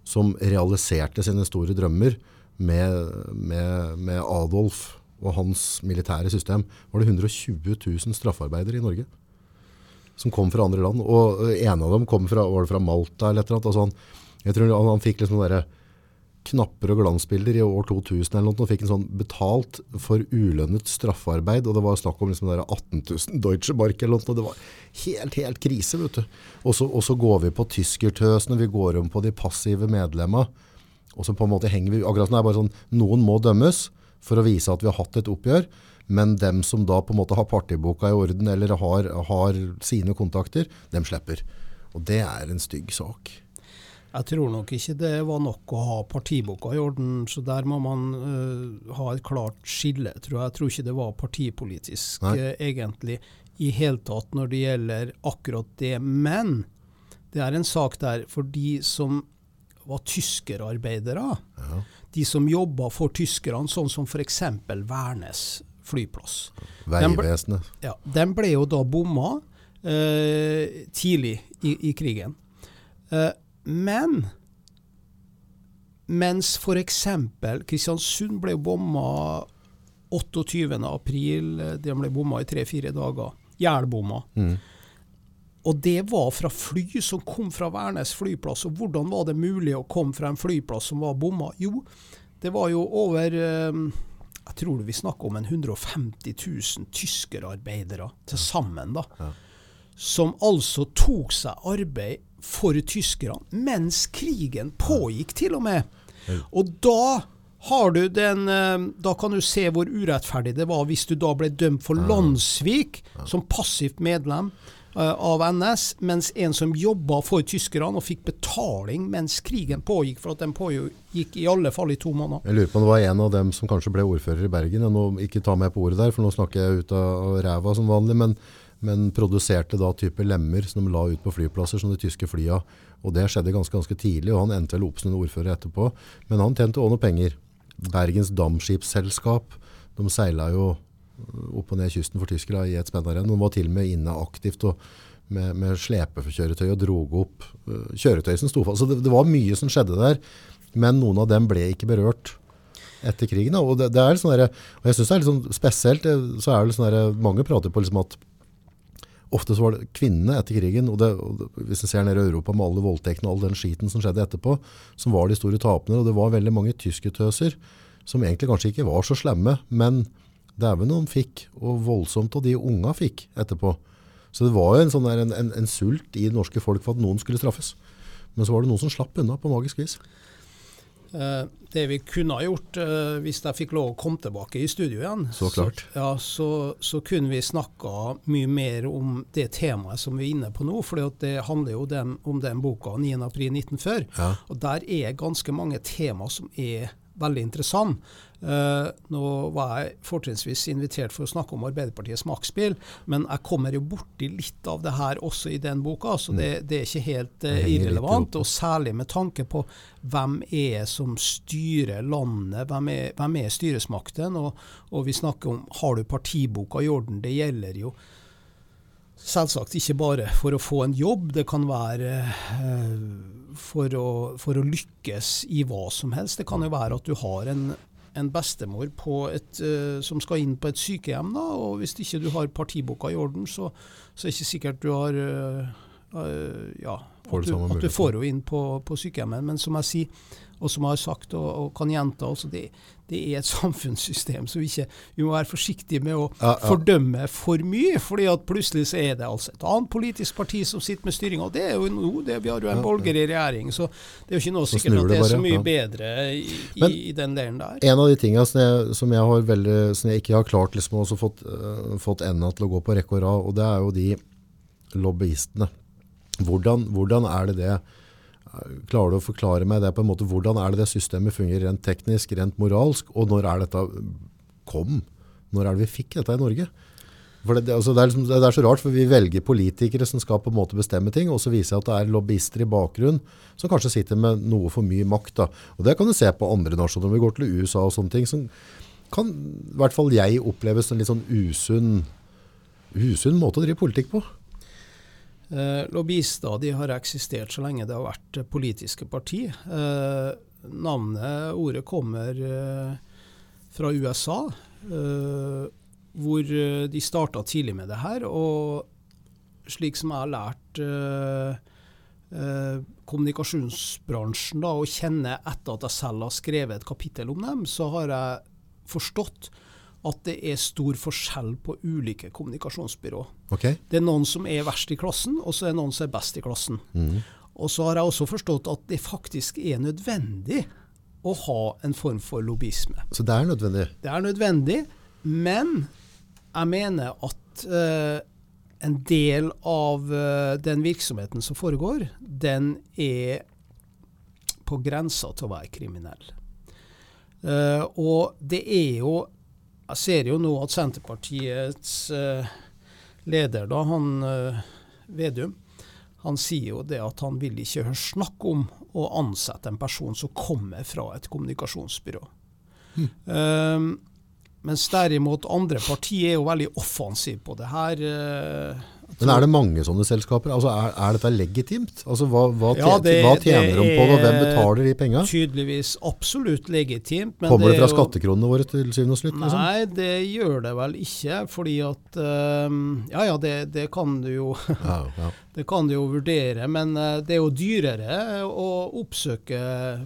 som realiserte sine store drømmer med, med, med Adolf og hans militære system. Var det 120 000 straffarbeidere i Norge som kom fra andre land? Og en av dem kom fra, var det fra Malta eller et eller annet. Altså jeg tror han, han fikk liksom derre knapper og glansbilder i år 2000 eller noe, og fikk en sånn betalt for ulønnet straffarbeid. og Det var snakk om liksom 18 000 Deutsche Mark eller noe. Det var helt, helt krise. vet du. Og så går vi på tyskertøsene, vi går om på de passive medlemmene. Og så på en måte henger vi, akkurat som det er bare sånn, Noen må dømmes for å vise at vi har hatt et oppgjør. Men dem som da på en måte har partiboka i orden eller har, har sine kontakter, dem slipper. Og det er en stygg sak. Jeg tror nok ikke det var nok å ha partiboka i orden, så der må man uh, ha et klart skille. Tror jeg. jeg tror ikke det var partipolitisk uh, egentlig i hele tatt når det gjelder akkurat det. Men det er en sak der for de som var tyskerarbeidere, ja. de som jobba for tyskerne, sånn som f.eks. Værnes flyplass. Vegvesenet. Ja, den ble jo da bomma eh, tidlig i, i krigen. Eh, men mens f.eks. Kristiansund ble bomma 28.4, den ble bomma i tre-fire dager. Jernbomma. Mm. Og det var fra fly som kom fra Værnes flyplass. Og hvordan var det mulig å komme fra en flyplass som var bomma? Jo, det var jo over eh, Jeg tror vi snakker om en 150 000 tyskerarbeidere til sammen. da. Ja. Som altså tok seg arbeid for tyskerne mens krigen pågikk, til og med. Og da har du den eh, Da kan du se hvor urettferdig det var hvis du da ble dømt for landssvik som passivt medlem av NS, mens en som jobba for tyskerne og fikk betaling mens krigen pågikk, for at den pågikk i alle fall i to måneder. Jeg lurer på om det var en av dem som kanskje ble ordfører i Bergen. Nå, ikke ta meg på ordet der, for nå snakker jeg ut av ræva som vanlig. men men produserte da type lemmer som de la ut på flyplasser, som de tyske flya. Og det skjedde ganske, ganske tidlig, og han endte vel opp som en ordfører etterpå. Men han tjente òg noe penger. Bergens Damskipsselskap, de seila jo opp og ned kysten for tyskere i et spennarenn. De var til og med inne aktivt og med, med slepekjøretøy og drog opp uh, kjøretøy som sto fast. Så det, det, var mye som skjedde der, men noen av dem ble ikke berørt etter krigen. Og, det, det er sånn og jeg syns det er litt sånn spesielt. så er det sånn der, Mange prater på liksom at Ofte så var det kvinnene etter krigen, og, det, og hvis en ser ned i Europa med alle voldtektene og all den skiten som skjedde etterpå, som var de store tapene. Og det var veldig mange tyskertøser som egentlig kanskje ikke var så slemme, men dæven noen fikk, og voldsomt, og de unga fikk etterpå. Så det var jo en, sånn der, en, en, en, sult i det norske folk for at noen skulle straffes. Men så var det noen som slapp unna på magisk vis. Uh, det vi kunne ha gjort uh, hvis jeg fikk lov å komme tilbake i studio igjen, så, klart. så, ja, så, så kunne vi snakka mye mer om det temaet som vi er inne på nå. For det handler jo den, om den boka 9.4.1940. Ja. Og der er ganske mange tema som er veldig interessant. Uh, nå var jeg fortrinnsvis invitert for å snakke om Arbeiderpartiets maktspill, men jeg kommer jo borti litt av det her også i den boka, så det, mm. det er ikke helt uh, irrelevant. Og særlig med tanke på hvem er som styrer landet, hvem er, hvem er styresmakten? Og, og, vi snakker om har du partiboka i orden? Det gjelder jo selvsagt ikke bare for å få en jobb, det kan være uh, for å, for å, lykkes i hva som helst. Det kan jo være at du har en, en bestemor et, uh, som skal inn på et sykehjem, da, og hvis ikke du har partiboka i orden, så, så er det ikke sikkert du har uh, uh, ja, at du, at du, får henne inn på, på, sykehjemmet. Men som jeg sier, og som har sagt og, og kan gjenta, altså det, det, er et samfunnssystem så vi, ikke, vi må være forsiktige med å ja, ja. fordømme for mye. fordi at plutselig så er det altså et annet politisk parti som sitter med styringa. Det er jo nå, det, vi har jo en borgerlig regjering, så det er jo ikke noe sikkert at det er så mye bedre i, Men, i, den delen der. En av de tingene som jeg, som jeg, har veldig, som jeg ikke har klart liksom, også fått, uh, fått enda til å gå på rekke og rad, og det er jo de lobbyistene. Hvordan, hvordan er det det Klarer du å forklare meg det på en måte, hvordan er det det systemet fungerer rent teknisk, rent moralsk, og når er dette kom? Når er det vi fikk dette i Norge? For det, altså det, er liksom, det, er så rart, for vi velger politikere som skal på en måte bestemme ting, og så viser jeg at det er lobbyister i bakgrunnen som kanskje sitter med noe for mye makt. Da. Og Det kan du se på andre nasjoner. Når vi går til USA og sånne ting, som kan i hvert fall jeg oppleves som en litt sånn usunn, usunn måte å drive politikk på. Eh, lobbyister de har eksistert så lenge det har vært politiske parti. Eh, navnet, ordet, kommer eh, fra USA, eh, hvor eh, de starta tidlig med det her. Og slik som jeg har lært eh, kommunikasjonsbransjen da, og kjenner etter at jeg selv har skrevet et kapittel om dem, så har jeg forstått at det er stor forskjell på ulike kommunikasjonsbyrå. Okay. Det er noen som er verst i klassen, og så er det noen som er best i klassen. Mm. Og så har jeg også forstått at det faktisk er nødvendig å ha en form for lobbyisme. Så det er nødvendig? Det er nødvendig, men jeg mener at uh, en del av uh, den virksomheten som foregår, den er på grensa til å være kriminell. Uh, og det er jo jeg ser jo nå at Senterpartiets uh, leder, da, han uh, Vedum, han sier jo det at han vil ikke høre snakk om å ansette en person som kommer fra et kommunikasjonsbyrå. Mm. Um, mens derimot andre partier er jo veldig offensive på det her. Uh, men er det mange sånne selskaper? Altså er, er dette legitimt? Altså Hva, hva, ja, det, hva tjener de på det, og hvem betaler de penga? Tydeligvis absolutt legitimt. Kommer det, fra skattekronene våre til syvende og slutt? Liksom? Nei, det gjør det vel ikke. Fordi at um, Ja ja, det, det, kan du jo ja, ja. Det kan du jo vurdere, men uh, det er jo dyrere å oppsøke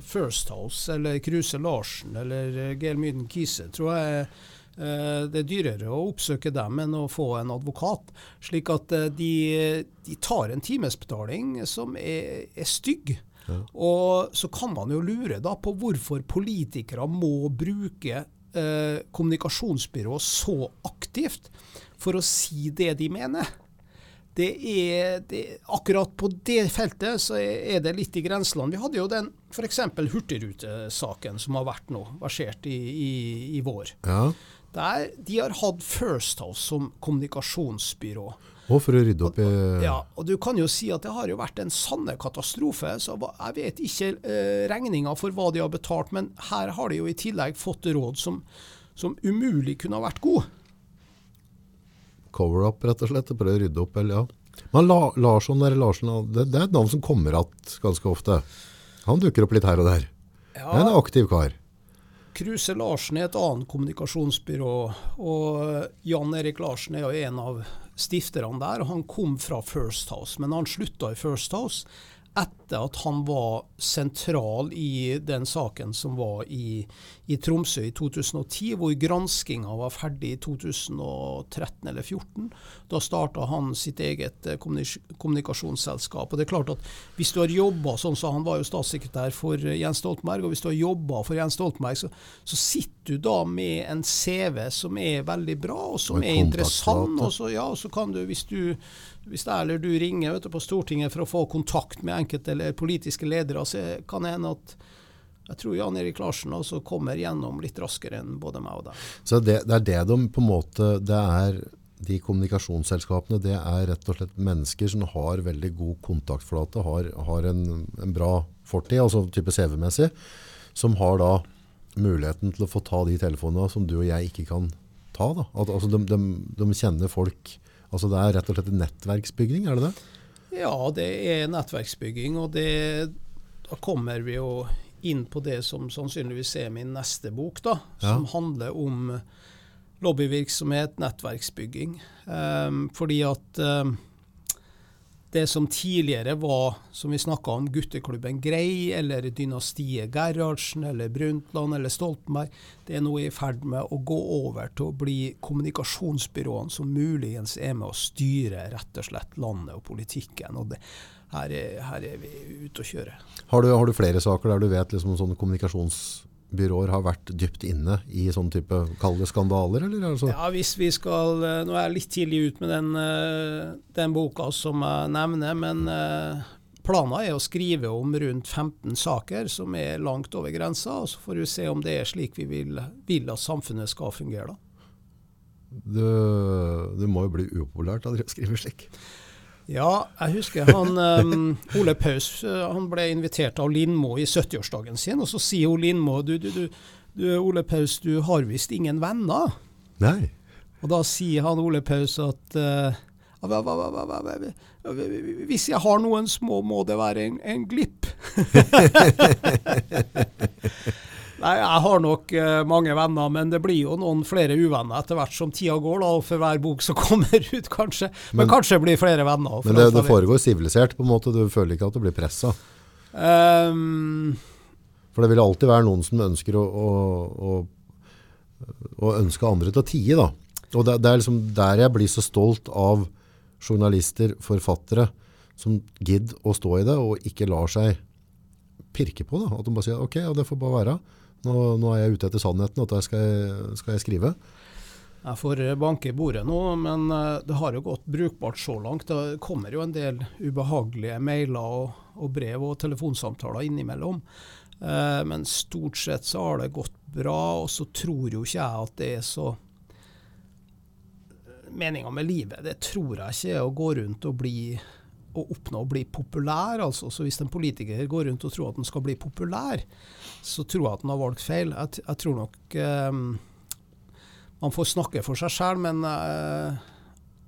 First House eller Kruse Larsen eller uh, Geir Myden Kise, tror jeg Eh, det er dyrere å oppsøke dem enn å få en advokat. Slik at eh, de, de tar en timesbetaling som er, er stygg. Ja. Og så kan man jo lure da på hvorfor politikere må bruke eh, kommunikasjonsbyrå så aktivt for å si det de mener. Det er, det, akkurat på det feltet så er det litt i grenseland. Vi hadde jo den f.eks. Hurtigrutesaken som har vært nå, versert i, i, i vår. Ja. Der de har hatt First House som kommunikasjonsbyrå. Og for å rydde opp i Ja, og du kan jo si at det har jo vært en sanne katastrofe. så Jeg vet ikke eh, regninga for hva de har betalt, men her har de jo i tillegg fått råd som, som umulig kunne ha vært gode. Cover-up, rett og slett. Prøve å rydde opp, eller ja. Men La, Larsson, der, Larsen, det, det, er et navn som kommer igjen ganske ofte. Han dukker opp litt her og der. Ja. Det er en aktiv kar. Kruse Larsen er et annet kommunikasjonsbyrå. og Jan Erik Larsen er jo en av stifterne der. Han kom fra First House, men han slutta i First House etter at han var sentral i den saken som var i, i Tromsø i 2010, hvor granskinga var ferdig i 2013 eller 2014. Da starta han sitt eget eh, kommunikasjonsselskap. Og det er klart at Hvis du har jobba sånn som han var jo statssekretær for eh, Jens Stoltenberg, og hvis du har jobba for Jens Stoltenberg, så, så, sitter du da med en CV som er veldig bra, og som og er interessant. Og så, ja, så kan du, hvis du hvis eller du ringer du, på Stortinget for å få kontakt med enkelte politiske ledere, så kan det hende at jeg tror Jan Erik Larsen også kommer gjennom litt raskere enn både meg og deg. Så det, det, er det de på en måte Det er de kommunikasjonsselskapene, det er rett og slett mennesker som har veldig god kontaktflate, har, har en, en, bra fortid, altså type CV-messig, som har da muligheten til å få ta de telefonene som du og jeg ikke kan ta. Da. At, altså de, de, de kjenner folk Altså Det er rett og slett nettverksbygging, er det det? Ja, det er nettverksbygging. Og det, da kommer vi jo inn på det som sannsynligvis er min neste bok, da, ja. som handler om lobbyvirksomhet, nettverksbygging. Um, fordi at um, det som tidligere var, som vi snakka om, gutteklubben Grei, eller dynastiet Gerhardsen, eller Brundtland eller Stoltenberg, det er nå i ferd med å gå over til å bli kommunikasjonsbyråene som muligens er med å styre rett og slett landet og politikken. og det, her, er, her er vi ute å kjøre. Har du, har du, flere saker der du vet liksom sånne kommunikasjons byråer har vært dypt inne i sånn type kalde skandaler? Eller? Altså? Ja, hvis vi skal eh, Nå er jeg litt tidlig ut med den, eh, den boka som jeg nevner, men eh, planen er å skrive om rundt 15 saker som er langt over grensa, og så får vi se om det er slik vi vil, vil at samfunnet skal fungere. Det, det må jo bli upopulært å skrive slik? Ja, jeg husker han um, Ole Paus eh, han ble invitert av Lindmo i 70-årsdagen sin, og så sier hun Lindmo du, du, du, du, Ole Paus, du har visst ingen venner. Nei. Og da sier han Ole Paus at uh, hvis jeg har noen små, må det være en, en glipp. Nei, Jeg har nok uh, mange venner, men det blir jo noen flere uvenner etter hvert som tida går. da, og For hver bok som kommer ut, kanskje. Men, men kanskje blir flere venner. Men det, det foregår sivilisert? på en måte, Du føler ikke at du blir pressa? Um, for det vil alltid være noen som ønsker å, å, å, å ønske andre til å tie. da. Og det, det, er liksom der jeg blir så stolt av journalister, forfattere, som gidder å stå i det og ikke lar seg pirke på. da, At de bare sier ok, ja, det får bare være. Nå, nå, er jeg ute etter sannheten, og da skal skal jeg skrive. Jeg får banke i bordet nå, men eh, det har jo gått brukbart så langt. Det kommer jo en del ubehagelige mailer og, og brev og telefonsamtaler innimellom. Eh, men stort sett så har det gått bra, og så tror jo ikke jeg at det er så Meninga med livet, det tror jeg ikke er å gå rundt og bli å oppnå å bli populær. altså. Så hvis en politiker går rundt og tror at han skal bli populær, så tror jeg at han har valgt feil. Jeg, jeg tror nok eh, Man får snakke for seg sjøl, men eh,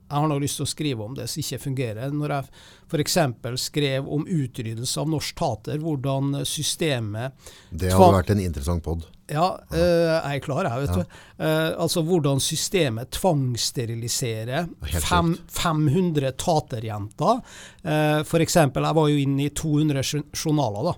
jeg har nå lyst til å skrive om det som ikke fungerer. Når jeg f.eks. skrev om utryddelse av norsk tater, hvordan systemet Det hadde vært en interessant pod. Ja, uh, jeg er klar, jeg, vet ja. du. Uh, altså hvordan systemet tvangssteriliserer 500 taterjenter. Uh, F.eks. jeg var jo inne i 200 journaler da,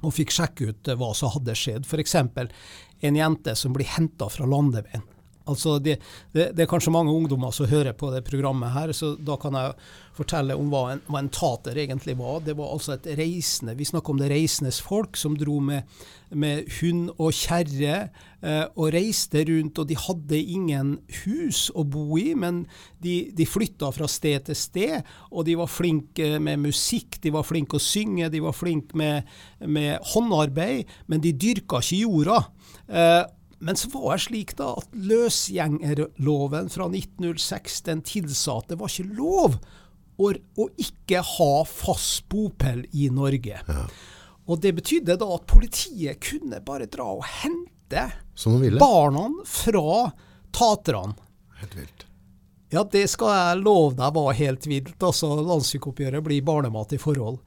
og fikk sjekke ut hva som hadde skjedd. F.eks. en jente som blir henta fra landeveien. Altså det, det, det, er kanskje mange ungdommer som hører på det programmet her, så da kan jeg fortelle om hva en, hva en tater egentlig var. Det var altså et reisende Vi snakker om det reisendes folk som dro med, med hund og kjerre eh, og reiste rundt, og de hadde ingen hus å bo i, men de, de flytta fra sted til sted, og de var flinke med musikk, de var flinke å synge, de var flinke med, med håndarbeid, men de dyrka ikke jorda. Eh, men så var det slik da at løsgjengerloven fra 1906 den tilsa at det var ikke lov å, å ikke ha fast bopel i Norge. Ja. Og Det betydde da at politiet kunne bare dra og hente barna fra taterne. Helt vilt. Ja, det skal jeg love deg var helt vilt. Altså, Landssykeoppgjøret blir barnemat i forhold.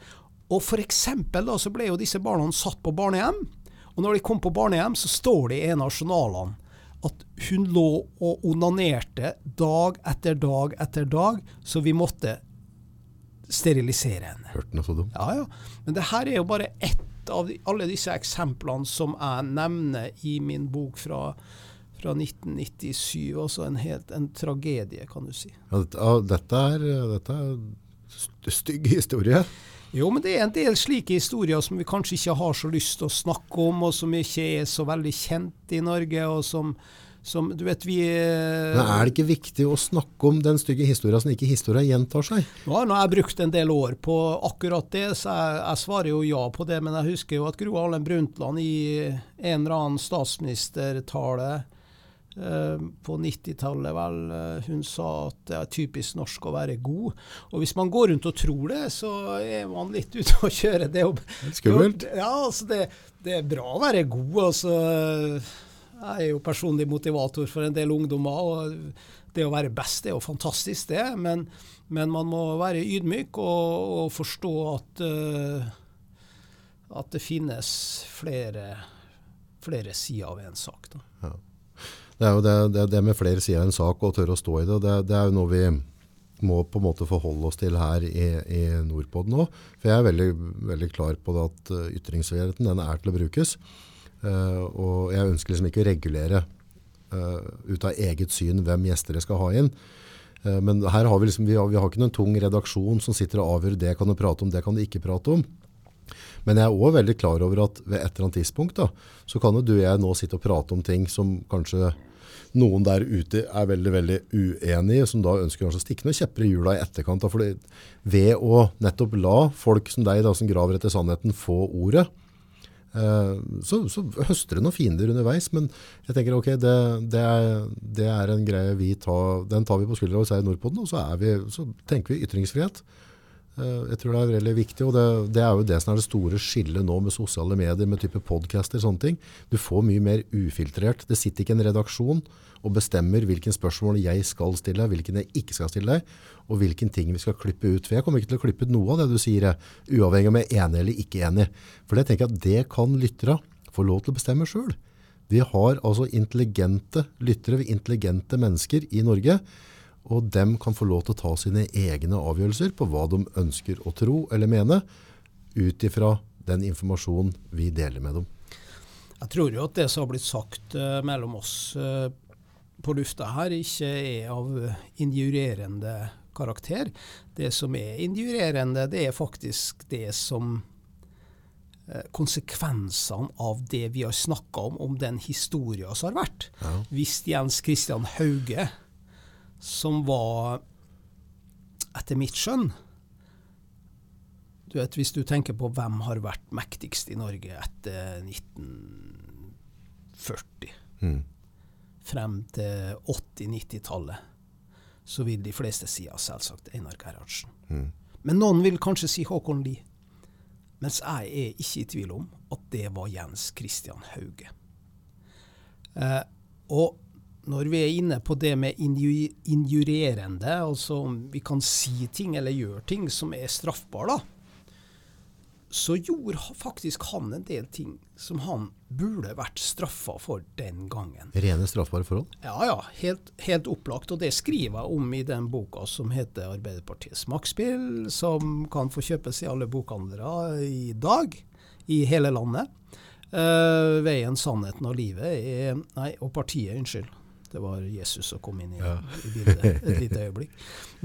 Og for eksempel da, så ble jo disse barna satt på barnehjem. Og når de kom på barnehjem, så står det i en av journalene at hun lå og onanerte dag etter dag etter dag, så vi måtte sterilisere henne. Hørte noe så dumt. Ja, ja. Men det her er jo bare ett av de, alle disse eksemplene som jeg nevner i min bok fra, fra 1997. Altså en helt en tragedie, kan du si. Ja, dette, er, dette er stygg historie. Jo, men det er en del slike historier som vi kanskje ikke har så lyst til å snakke om, og som ikke er så veldig kjent i Norge, og som som, du vet, vi... Men Er det ikke viktig å snakke om den stygge historien som ikke historien gjentar seg? Nå har jeg brukt en del år på akkurat det, så jeg, jeg, svarer jo ja på det. Men jeg husker jo at Gro Harlem Brundtland i en eller annen statsministertale eh, på 90-tallet, vel, eh, hun sa at det er typisk norsk å være god. Og hvis man går rundt og tror det, så er man litt ute å kjøre. Det er Skummelt? Ja, altså det, det er bra å være god. altså jeg er jo personlig motivator for en del ungdommer. og Det å være best er jo fantastisk, det. Men, men man må være ydmyk og, og forstå at, uh, at det finnes flere, flere sider av en sak. Ja. Det er jo det, det, det, med flere sider av en sak og tørre å stå i det, det, det er jo noe vi må på en måte forholde oss til her i, i Nordpod nå. For jeg er veldig, veldig klar på det at eh, ytringsfriheten den er til å brukes. Uh, og jeg ønsker liksom ikke å regulere uh, ut av eget syn hvem gjester jeg skal ha inn. Uh, men her har vi liksom, vi har, vi har ikke noen tung redaksjon som sitter og avgjør det kan du prate om, det kan du ikke prate om. Men jeg er òg veldig klar over at ved et eller annet tidspunkt da, så kan jo du og jeg nå sitte og prate om ting som kanskje noen der ute er veldig veldig uenig i, som da ønsker å stikke noen kjepper i hjula i etterkant. Fordi ved å nettopp la folk som deg, da, som graver etter sannheten, få ordet, Eh, så, så, høster det noen fiender underveis, men jeg tenker ok, det, det, er, det er, en greie vi tar, den tar vi på skuldra hos her i Nordpoden, og så, vi, så, tenker vi ytringsfrihet. Eh, jeg tror det er veldig viktig, og det, det, er jo det som er det store skillet nå med sosiale medier, med type podcaster og sånne ting. Du får mye mer ufiltrert. Det sitter ikke en redaksjon og bestemmer hvilken spørsmål jeg skal stille, hvilken jeg ikke skal stille deg, og hvilken ting vi skal klippe ut. For jeg kommer ikke til å klippe ut noe av det du sier, uavhengig om jeg er enig eller ikke enig. For det tenker jeg at det kan lyttere få lov til å bestemme sjøl. Vi har altså intelligente lyttere, intelligente mennesker i Norge. Og dem kan få lov til å ta sine egne avgjørelser på hva de ønsker å tro eller mene, ut ifra den informasjonen vi deler med dem. Jeg tror jo at det som har blitt sagt uh, mellom oss uh, på lufta her, ikke er av injurerende karakter. Det som er injurerende, det er faktisk det som eh, konsekvensene av det vi har snakka om, om den historia som har vært. Ja. Hvis Jens Christian Hauge, som var, etter mitt skjønn du vet, Hvis du tenker på hvem har vært mektigst i Norge etter 1940, mm frem til 80-90-tallet, så vil de fleste si ja, selvsagt Einar Gerhardsen. Mm. Men noen vil kanskje si Håkon Lie. Mens jeg er ikke i tvil om at det var Jens Christian Hauge. Eh, og når vi er inne på det med injurerende, altså om vi kan si ting eller gjøre ting som er straffbare, så gjorde faktisk han en del ting som han burde vært straffa for den gangen. Rene straffbare forhold? Ja, ja. Helt, helt, opplagt. Og det skriver jeg om i den boka som heter 'Arbeiderpartiets maktspill', som kan få kjøpes i alle bokhandlere i dag i hele landet. Uh, 'Veien, sannheten og livet' er Nei, og partiet, unnskyld. Det var Jesus som kom inn i, ja. i bildet et lite øyeblikk.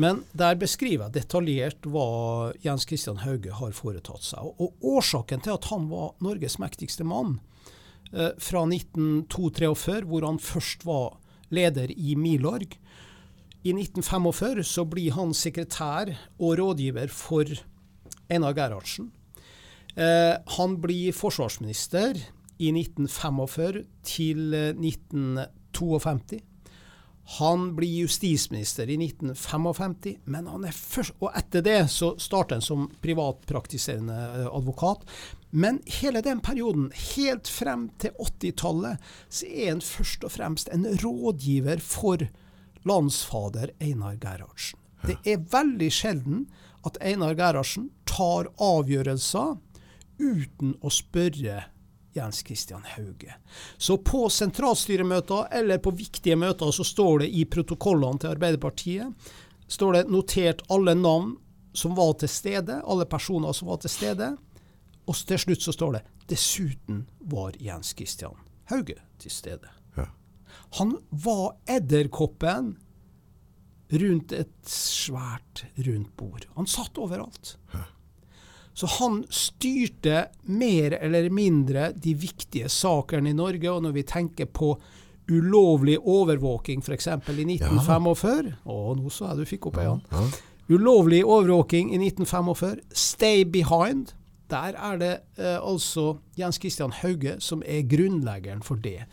Men der beskriver jeg detaljert hva Jens Christian Hauge har foretatt seg. Og årsaken til at han var Norges mektigste mann eh, fra 1942, hvor han først var leder i Milorg I 1945 så blir han sekretær og rådgiver for Einar Gerhardsen. Eh, han blir forsvarsminister i 1945 til 1945. 52. Han blir justisminister i 1955, men han er først, og etter det så starter han som privatpraktiserende eh, advokat. Men hele den perioden, helt frem til 80-tallet, så er han først og fremst en rådgiver for landsfader Einar Gerhardsen. Det er veldig sjelden at Einar Gerhardsen tar avgjørelser uten å spørre Jens Christian Hauge. Så på sentralstyremøter eller på viktige møter så står det i protokollene til Arbeiderpartiet står det notert alle navn som var til stede, alle personer som var til stede. Og til slutt så står det dessuten var Jens Christian Hauge til stede. Ja. Han var edderkoppen rundt et svært, rundt bord. Han satt overalt. Ja. Så han styrte mer eller mindre de viktige sakene i Norge. Og når vi tenker på ulovlig overvåking, f.eks. i 1945 Å, nå så jeg du fikk opp øynene. Ja, ja. Ulovlig overvåking i 1945. Stay behind. Der er det eh, altså Jens Christian Hauge som er grunnleggeren for det.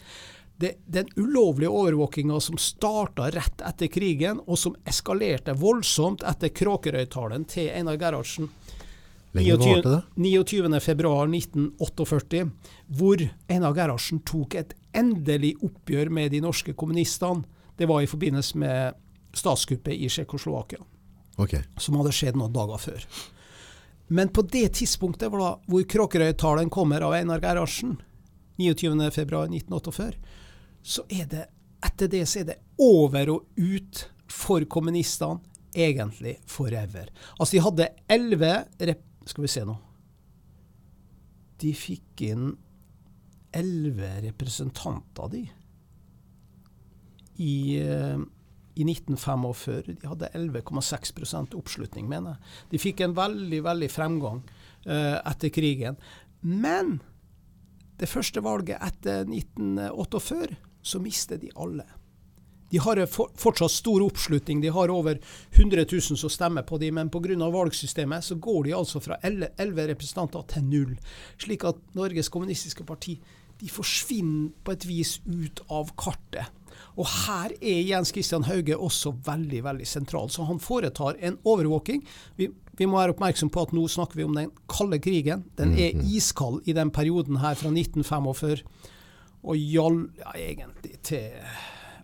det den ulovlige overvåkinga som starta rett etter krigen, og som eskalerte voldsomt etter Kråkerøy-talen til Einar Gerhardsen 29.2.1948, hvor Einar Gerhardsen tok et endelig oppgjør med de norske kommunistene. Det var i forbindelse med statskuppet i Tsjekkoslovakia, okay. som hadde skjedd noen dager før. Men på det tidspunktet da, hvor Kråkerøy-talen kommer av Einar Gerhardsen, 29.2.1948, så er det etter det så er det over og ut for kommunistene, egentlig forever. Altså, de hadde elleve skal vi se nå. De fikk inn elleve representanter, de. I, uh, i 1945. De hadde 11,6 oppslutning, mener jeg. De fikk en veldig, veldig fremgang uh, etter krigen. Men det første valget etter 1948, så mistet de alle. De har fortsatt stor oppslutning. De har over 100 000 som stemmer på dem, men pga. valgsystemet så går de altså fra 11 representanter til null. Slik at Norges Kommunistiske Parti de forsvinner på et vis ut av kartet. Og her er Jens Christian Hauge også veldig veldig sentral. Så han foretar en overvåking. Vi, vi, må være oppmerksom på at nå snakker vi om den kalde krigen. Den er mhm. iskald i den perioden her fra 1945 og gjald ja, egentlig til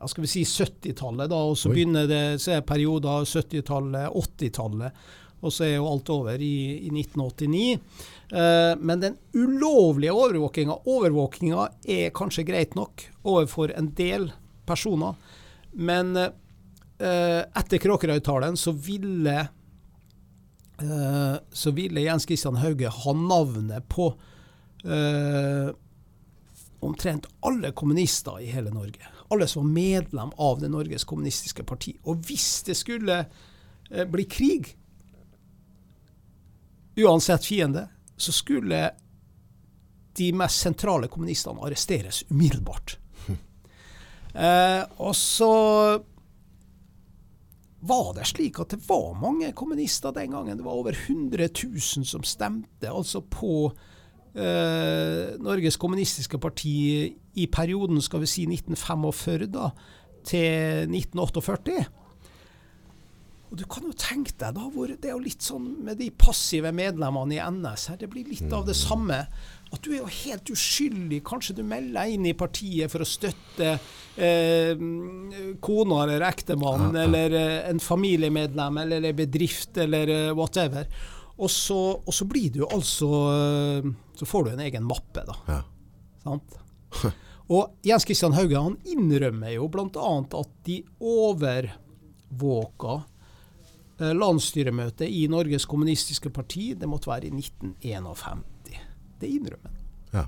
skal vi si 70-tallet, da, og så Oi. begynner det så er perioder 70-tallet, 80-tallet. Og så er jo alt over i, i 1989. Eh, men den ulovlige overvåkinga Overvåkinga er kanskje greit nok overfor en del personer. Men eh, etter Kråkerøy-talen så ville uh, så ville Jens Christian Hauge ha navnet på omtrent alle kommunister i hele Norge alle som var medlem av det Norges kommunistiske parti. Og hvis det skulle eh, bli krig, uansett fiende, så skulle de mest sentrale kommunistene arresteres umiddelbart. Eh, og så var det slik at det var mange kommunister den gangen. Det var over 100 000 som stemte altså på eh, Norges kommunistiske parti i perioden skal vi si 1945 da, til 1948. Og Du kan jo tenke deg da, hvor det er jo litt sånn med de passive medlemmene i NS her, det blir litt av det mm. samme. At du er jo helt uskyldig. Kanskje du melder deg inn i partiet for å støtte eh, kona eller ektemannen, eller eh, en familiemedlem eller en bedrift eller eh, whatever. Og så, og så, blir du altså eh, Så får du en egen mappe, da. Ja. Sant? og Jens Christian Hauge han innrømmer jo bl.a. at de overvåka eh, landsstyremøtet i Norges kommunistiske parti. Det måtte være i 1951. Det innrømmer han. Ja.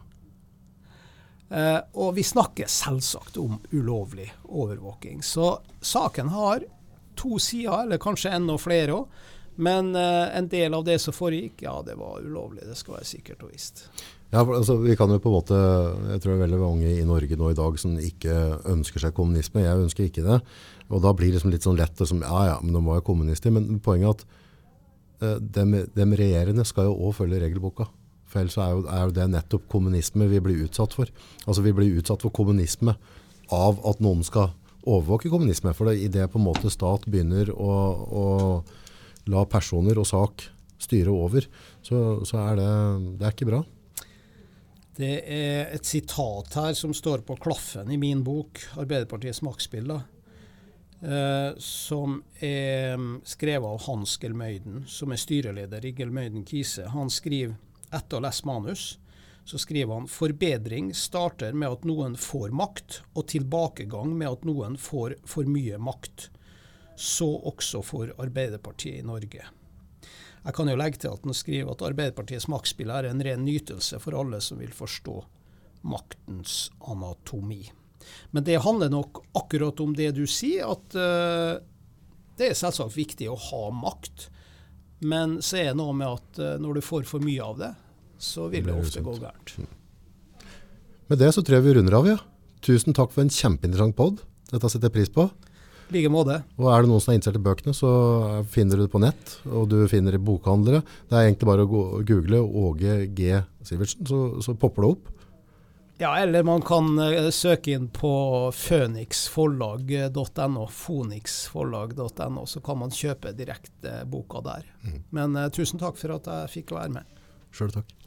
Eh, og vi snakker selvsagt om ulovlig overvåking. Så saken har to sider, eller kanskje enda flere òg. Men uh, en del av det som foregikk, ja, det var ulovlig. Det skal være sikkert og visst. Ja, altså, vi kan jo på en måte, Jeg tror det er veldig mange i Norge nå i dag som ikke ønsker seg kommunisme. Jeg ønsker ikke det. Og da blir det liksom litt sånn lett som, ja ja, men de var jo kommunister. Men poenget er at dem, dem regjerende skal jo òg følge regelboka. For ellers er jo, er jo det nettopp kommunisme vi blir utsatt for. Altså Vi blir utsatt for kommunisme av at noen skal overvåke kommunisme. For i det på en måte stat begynner å, å la personer og sak styre over, så, så er det, det er ikke bra. Det er et sitat her som står på klaffen i min bok, 'Arbeiderpartiets maktspill', eh, som er mm, skrevet av Hans Gelmøyden, som er styreleder i Gelmøyden Kise. Han skriver, etter å ha lest manus, så skriver han forbedring starter med at noen får makt, og tilbakegang med at noen får for mye makt så også for Arbeiderpartiet i Norge. Jeg kan jo legge til at han skriver at Arbeiderpartiets maktspill er en ren nytelse for alle som vil forstå maktens anatomi. Men det handler nok akkurat om det du sier, at uh, det er selvsagt viktig å ha makt. Men så er det noe med at uh, når du får for mye av det, så vil det, det ofte gå gærent. Med det så tror jeg vi runder av, ja. Tusen takk for en kjempeinteressant pod. Dette setter jeg pris på. Like måte. Og er det noen som er interessert i bøkene, så finner du det på nett. Og du finner det i bokhandlere. Det er egentlig bare å google Åge G. Sivertsen, så, så popper det opp. Ja, eller man kan uh, søke inn på phoenixforlag.no, fonixforlag.no, så kan man kjøpe direkte boka der. Mm. Men uh, tusen takk for at jeg fikk være med. Sjøl takk.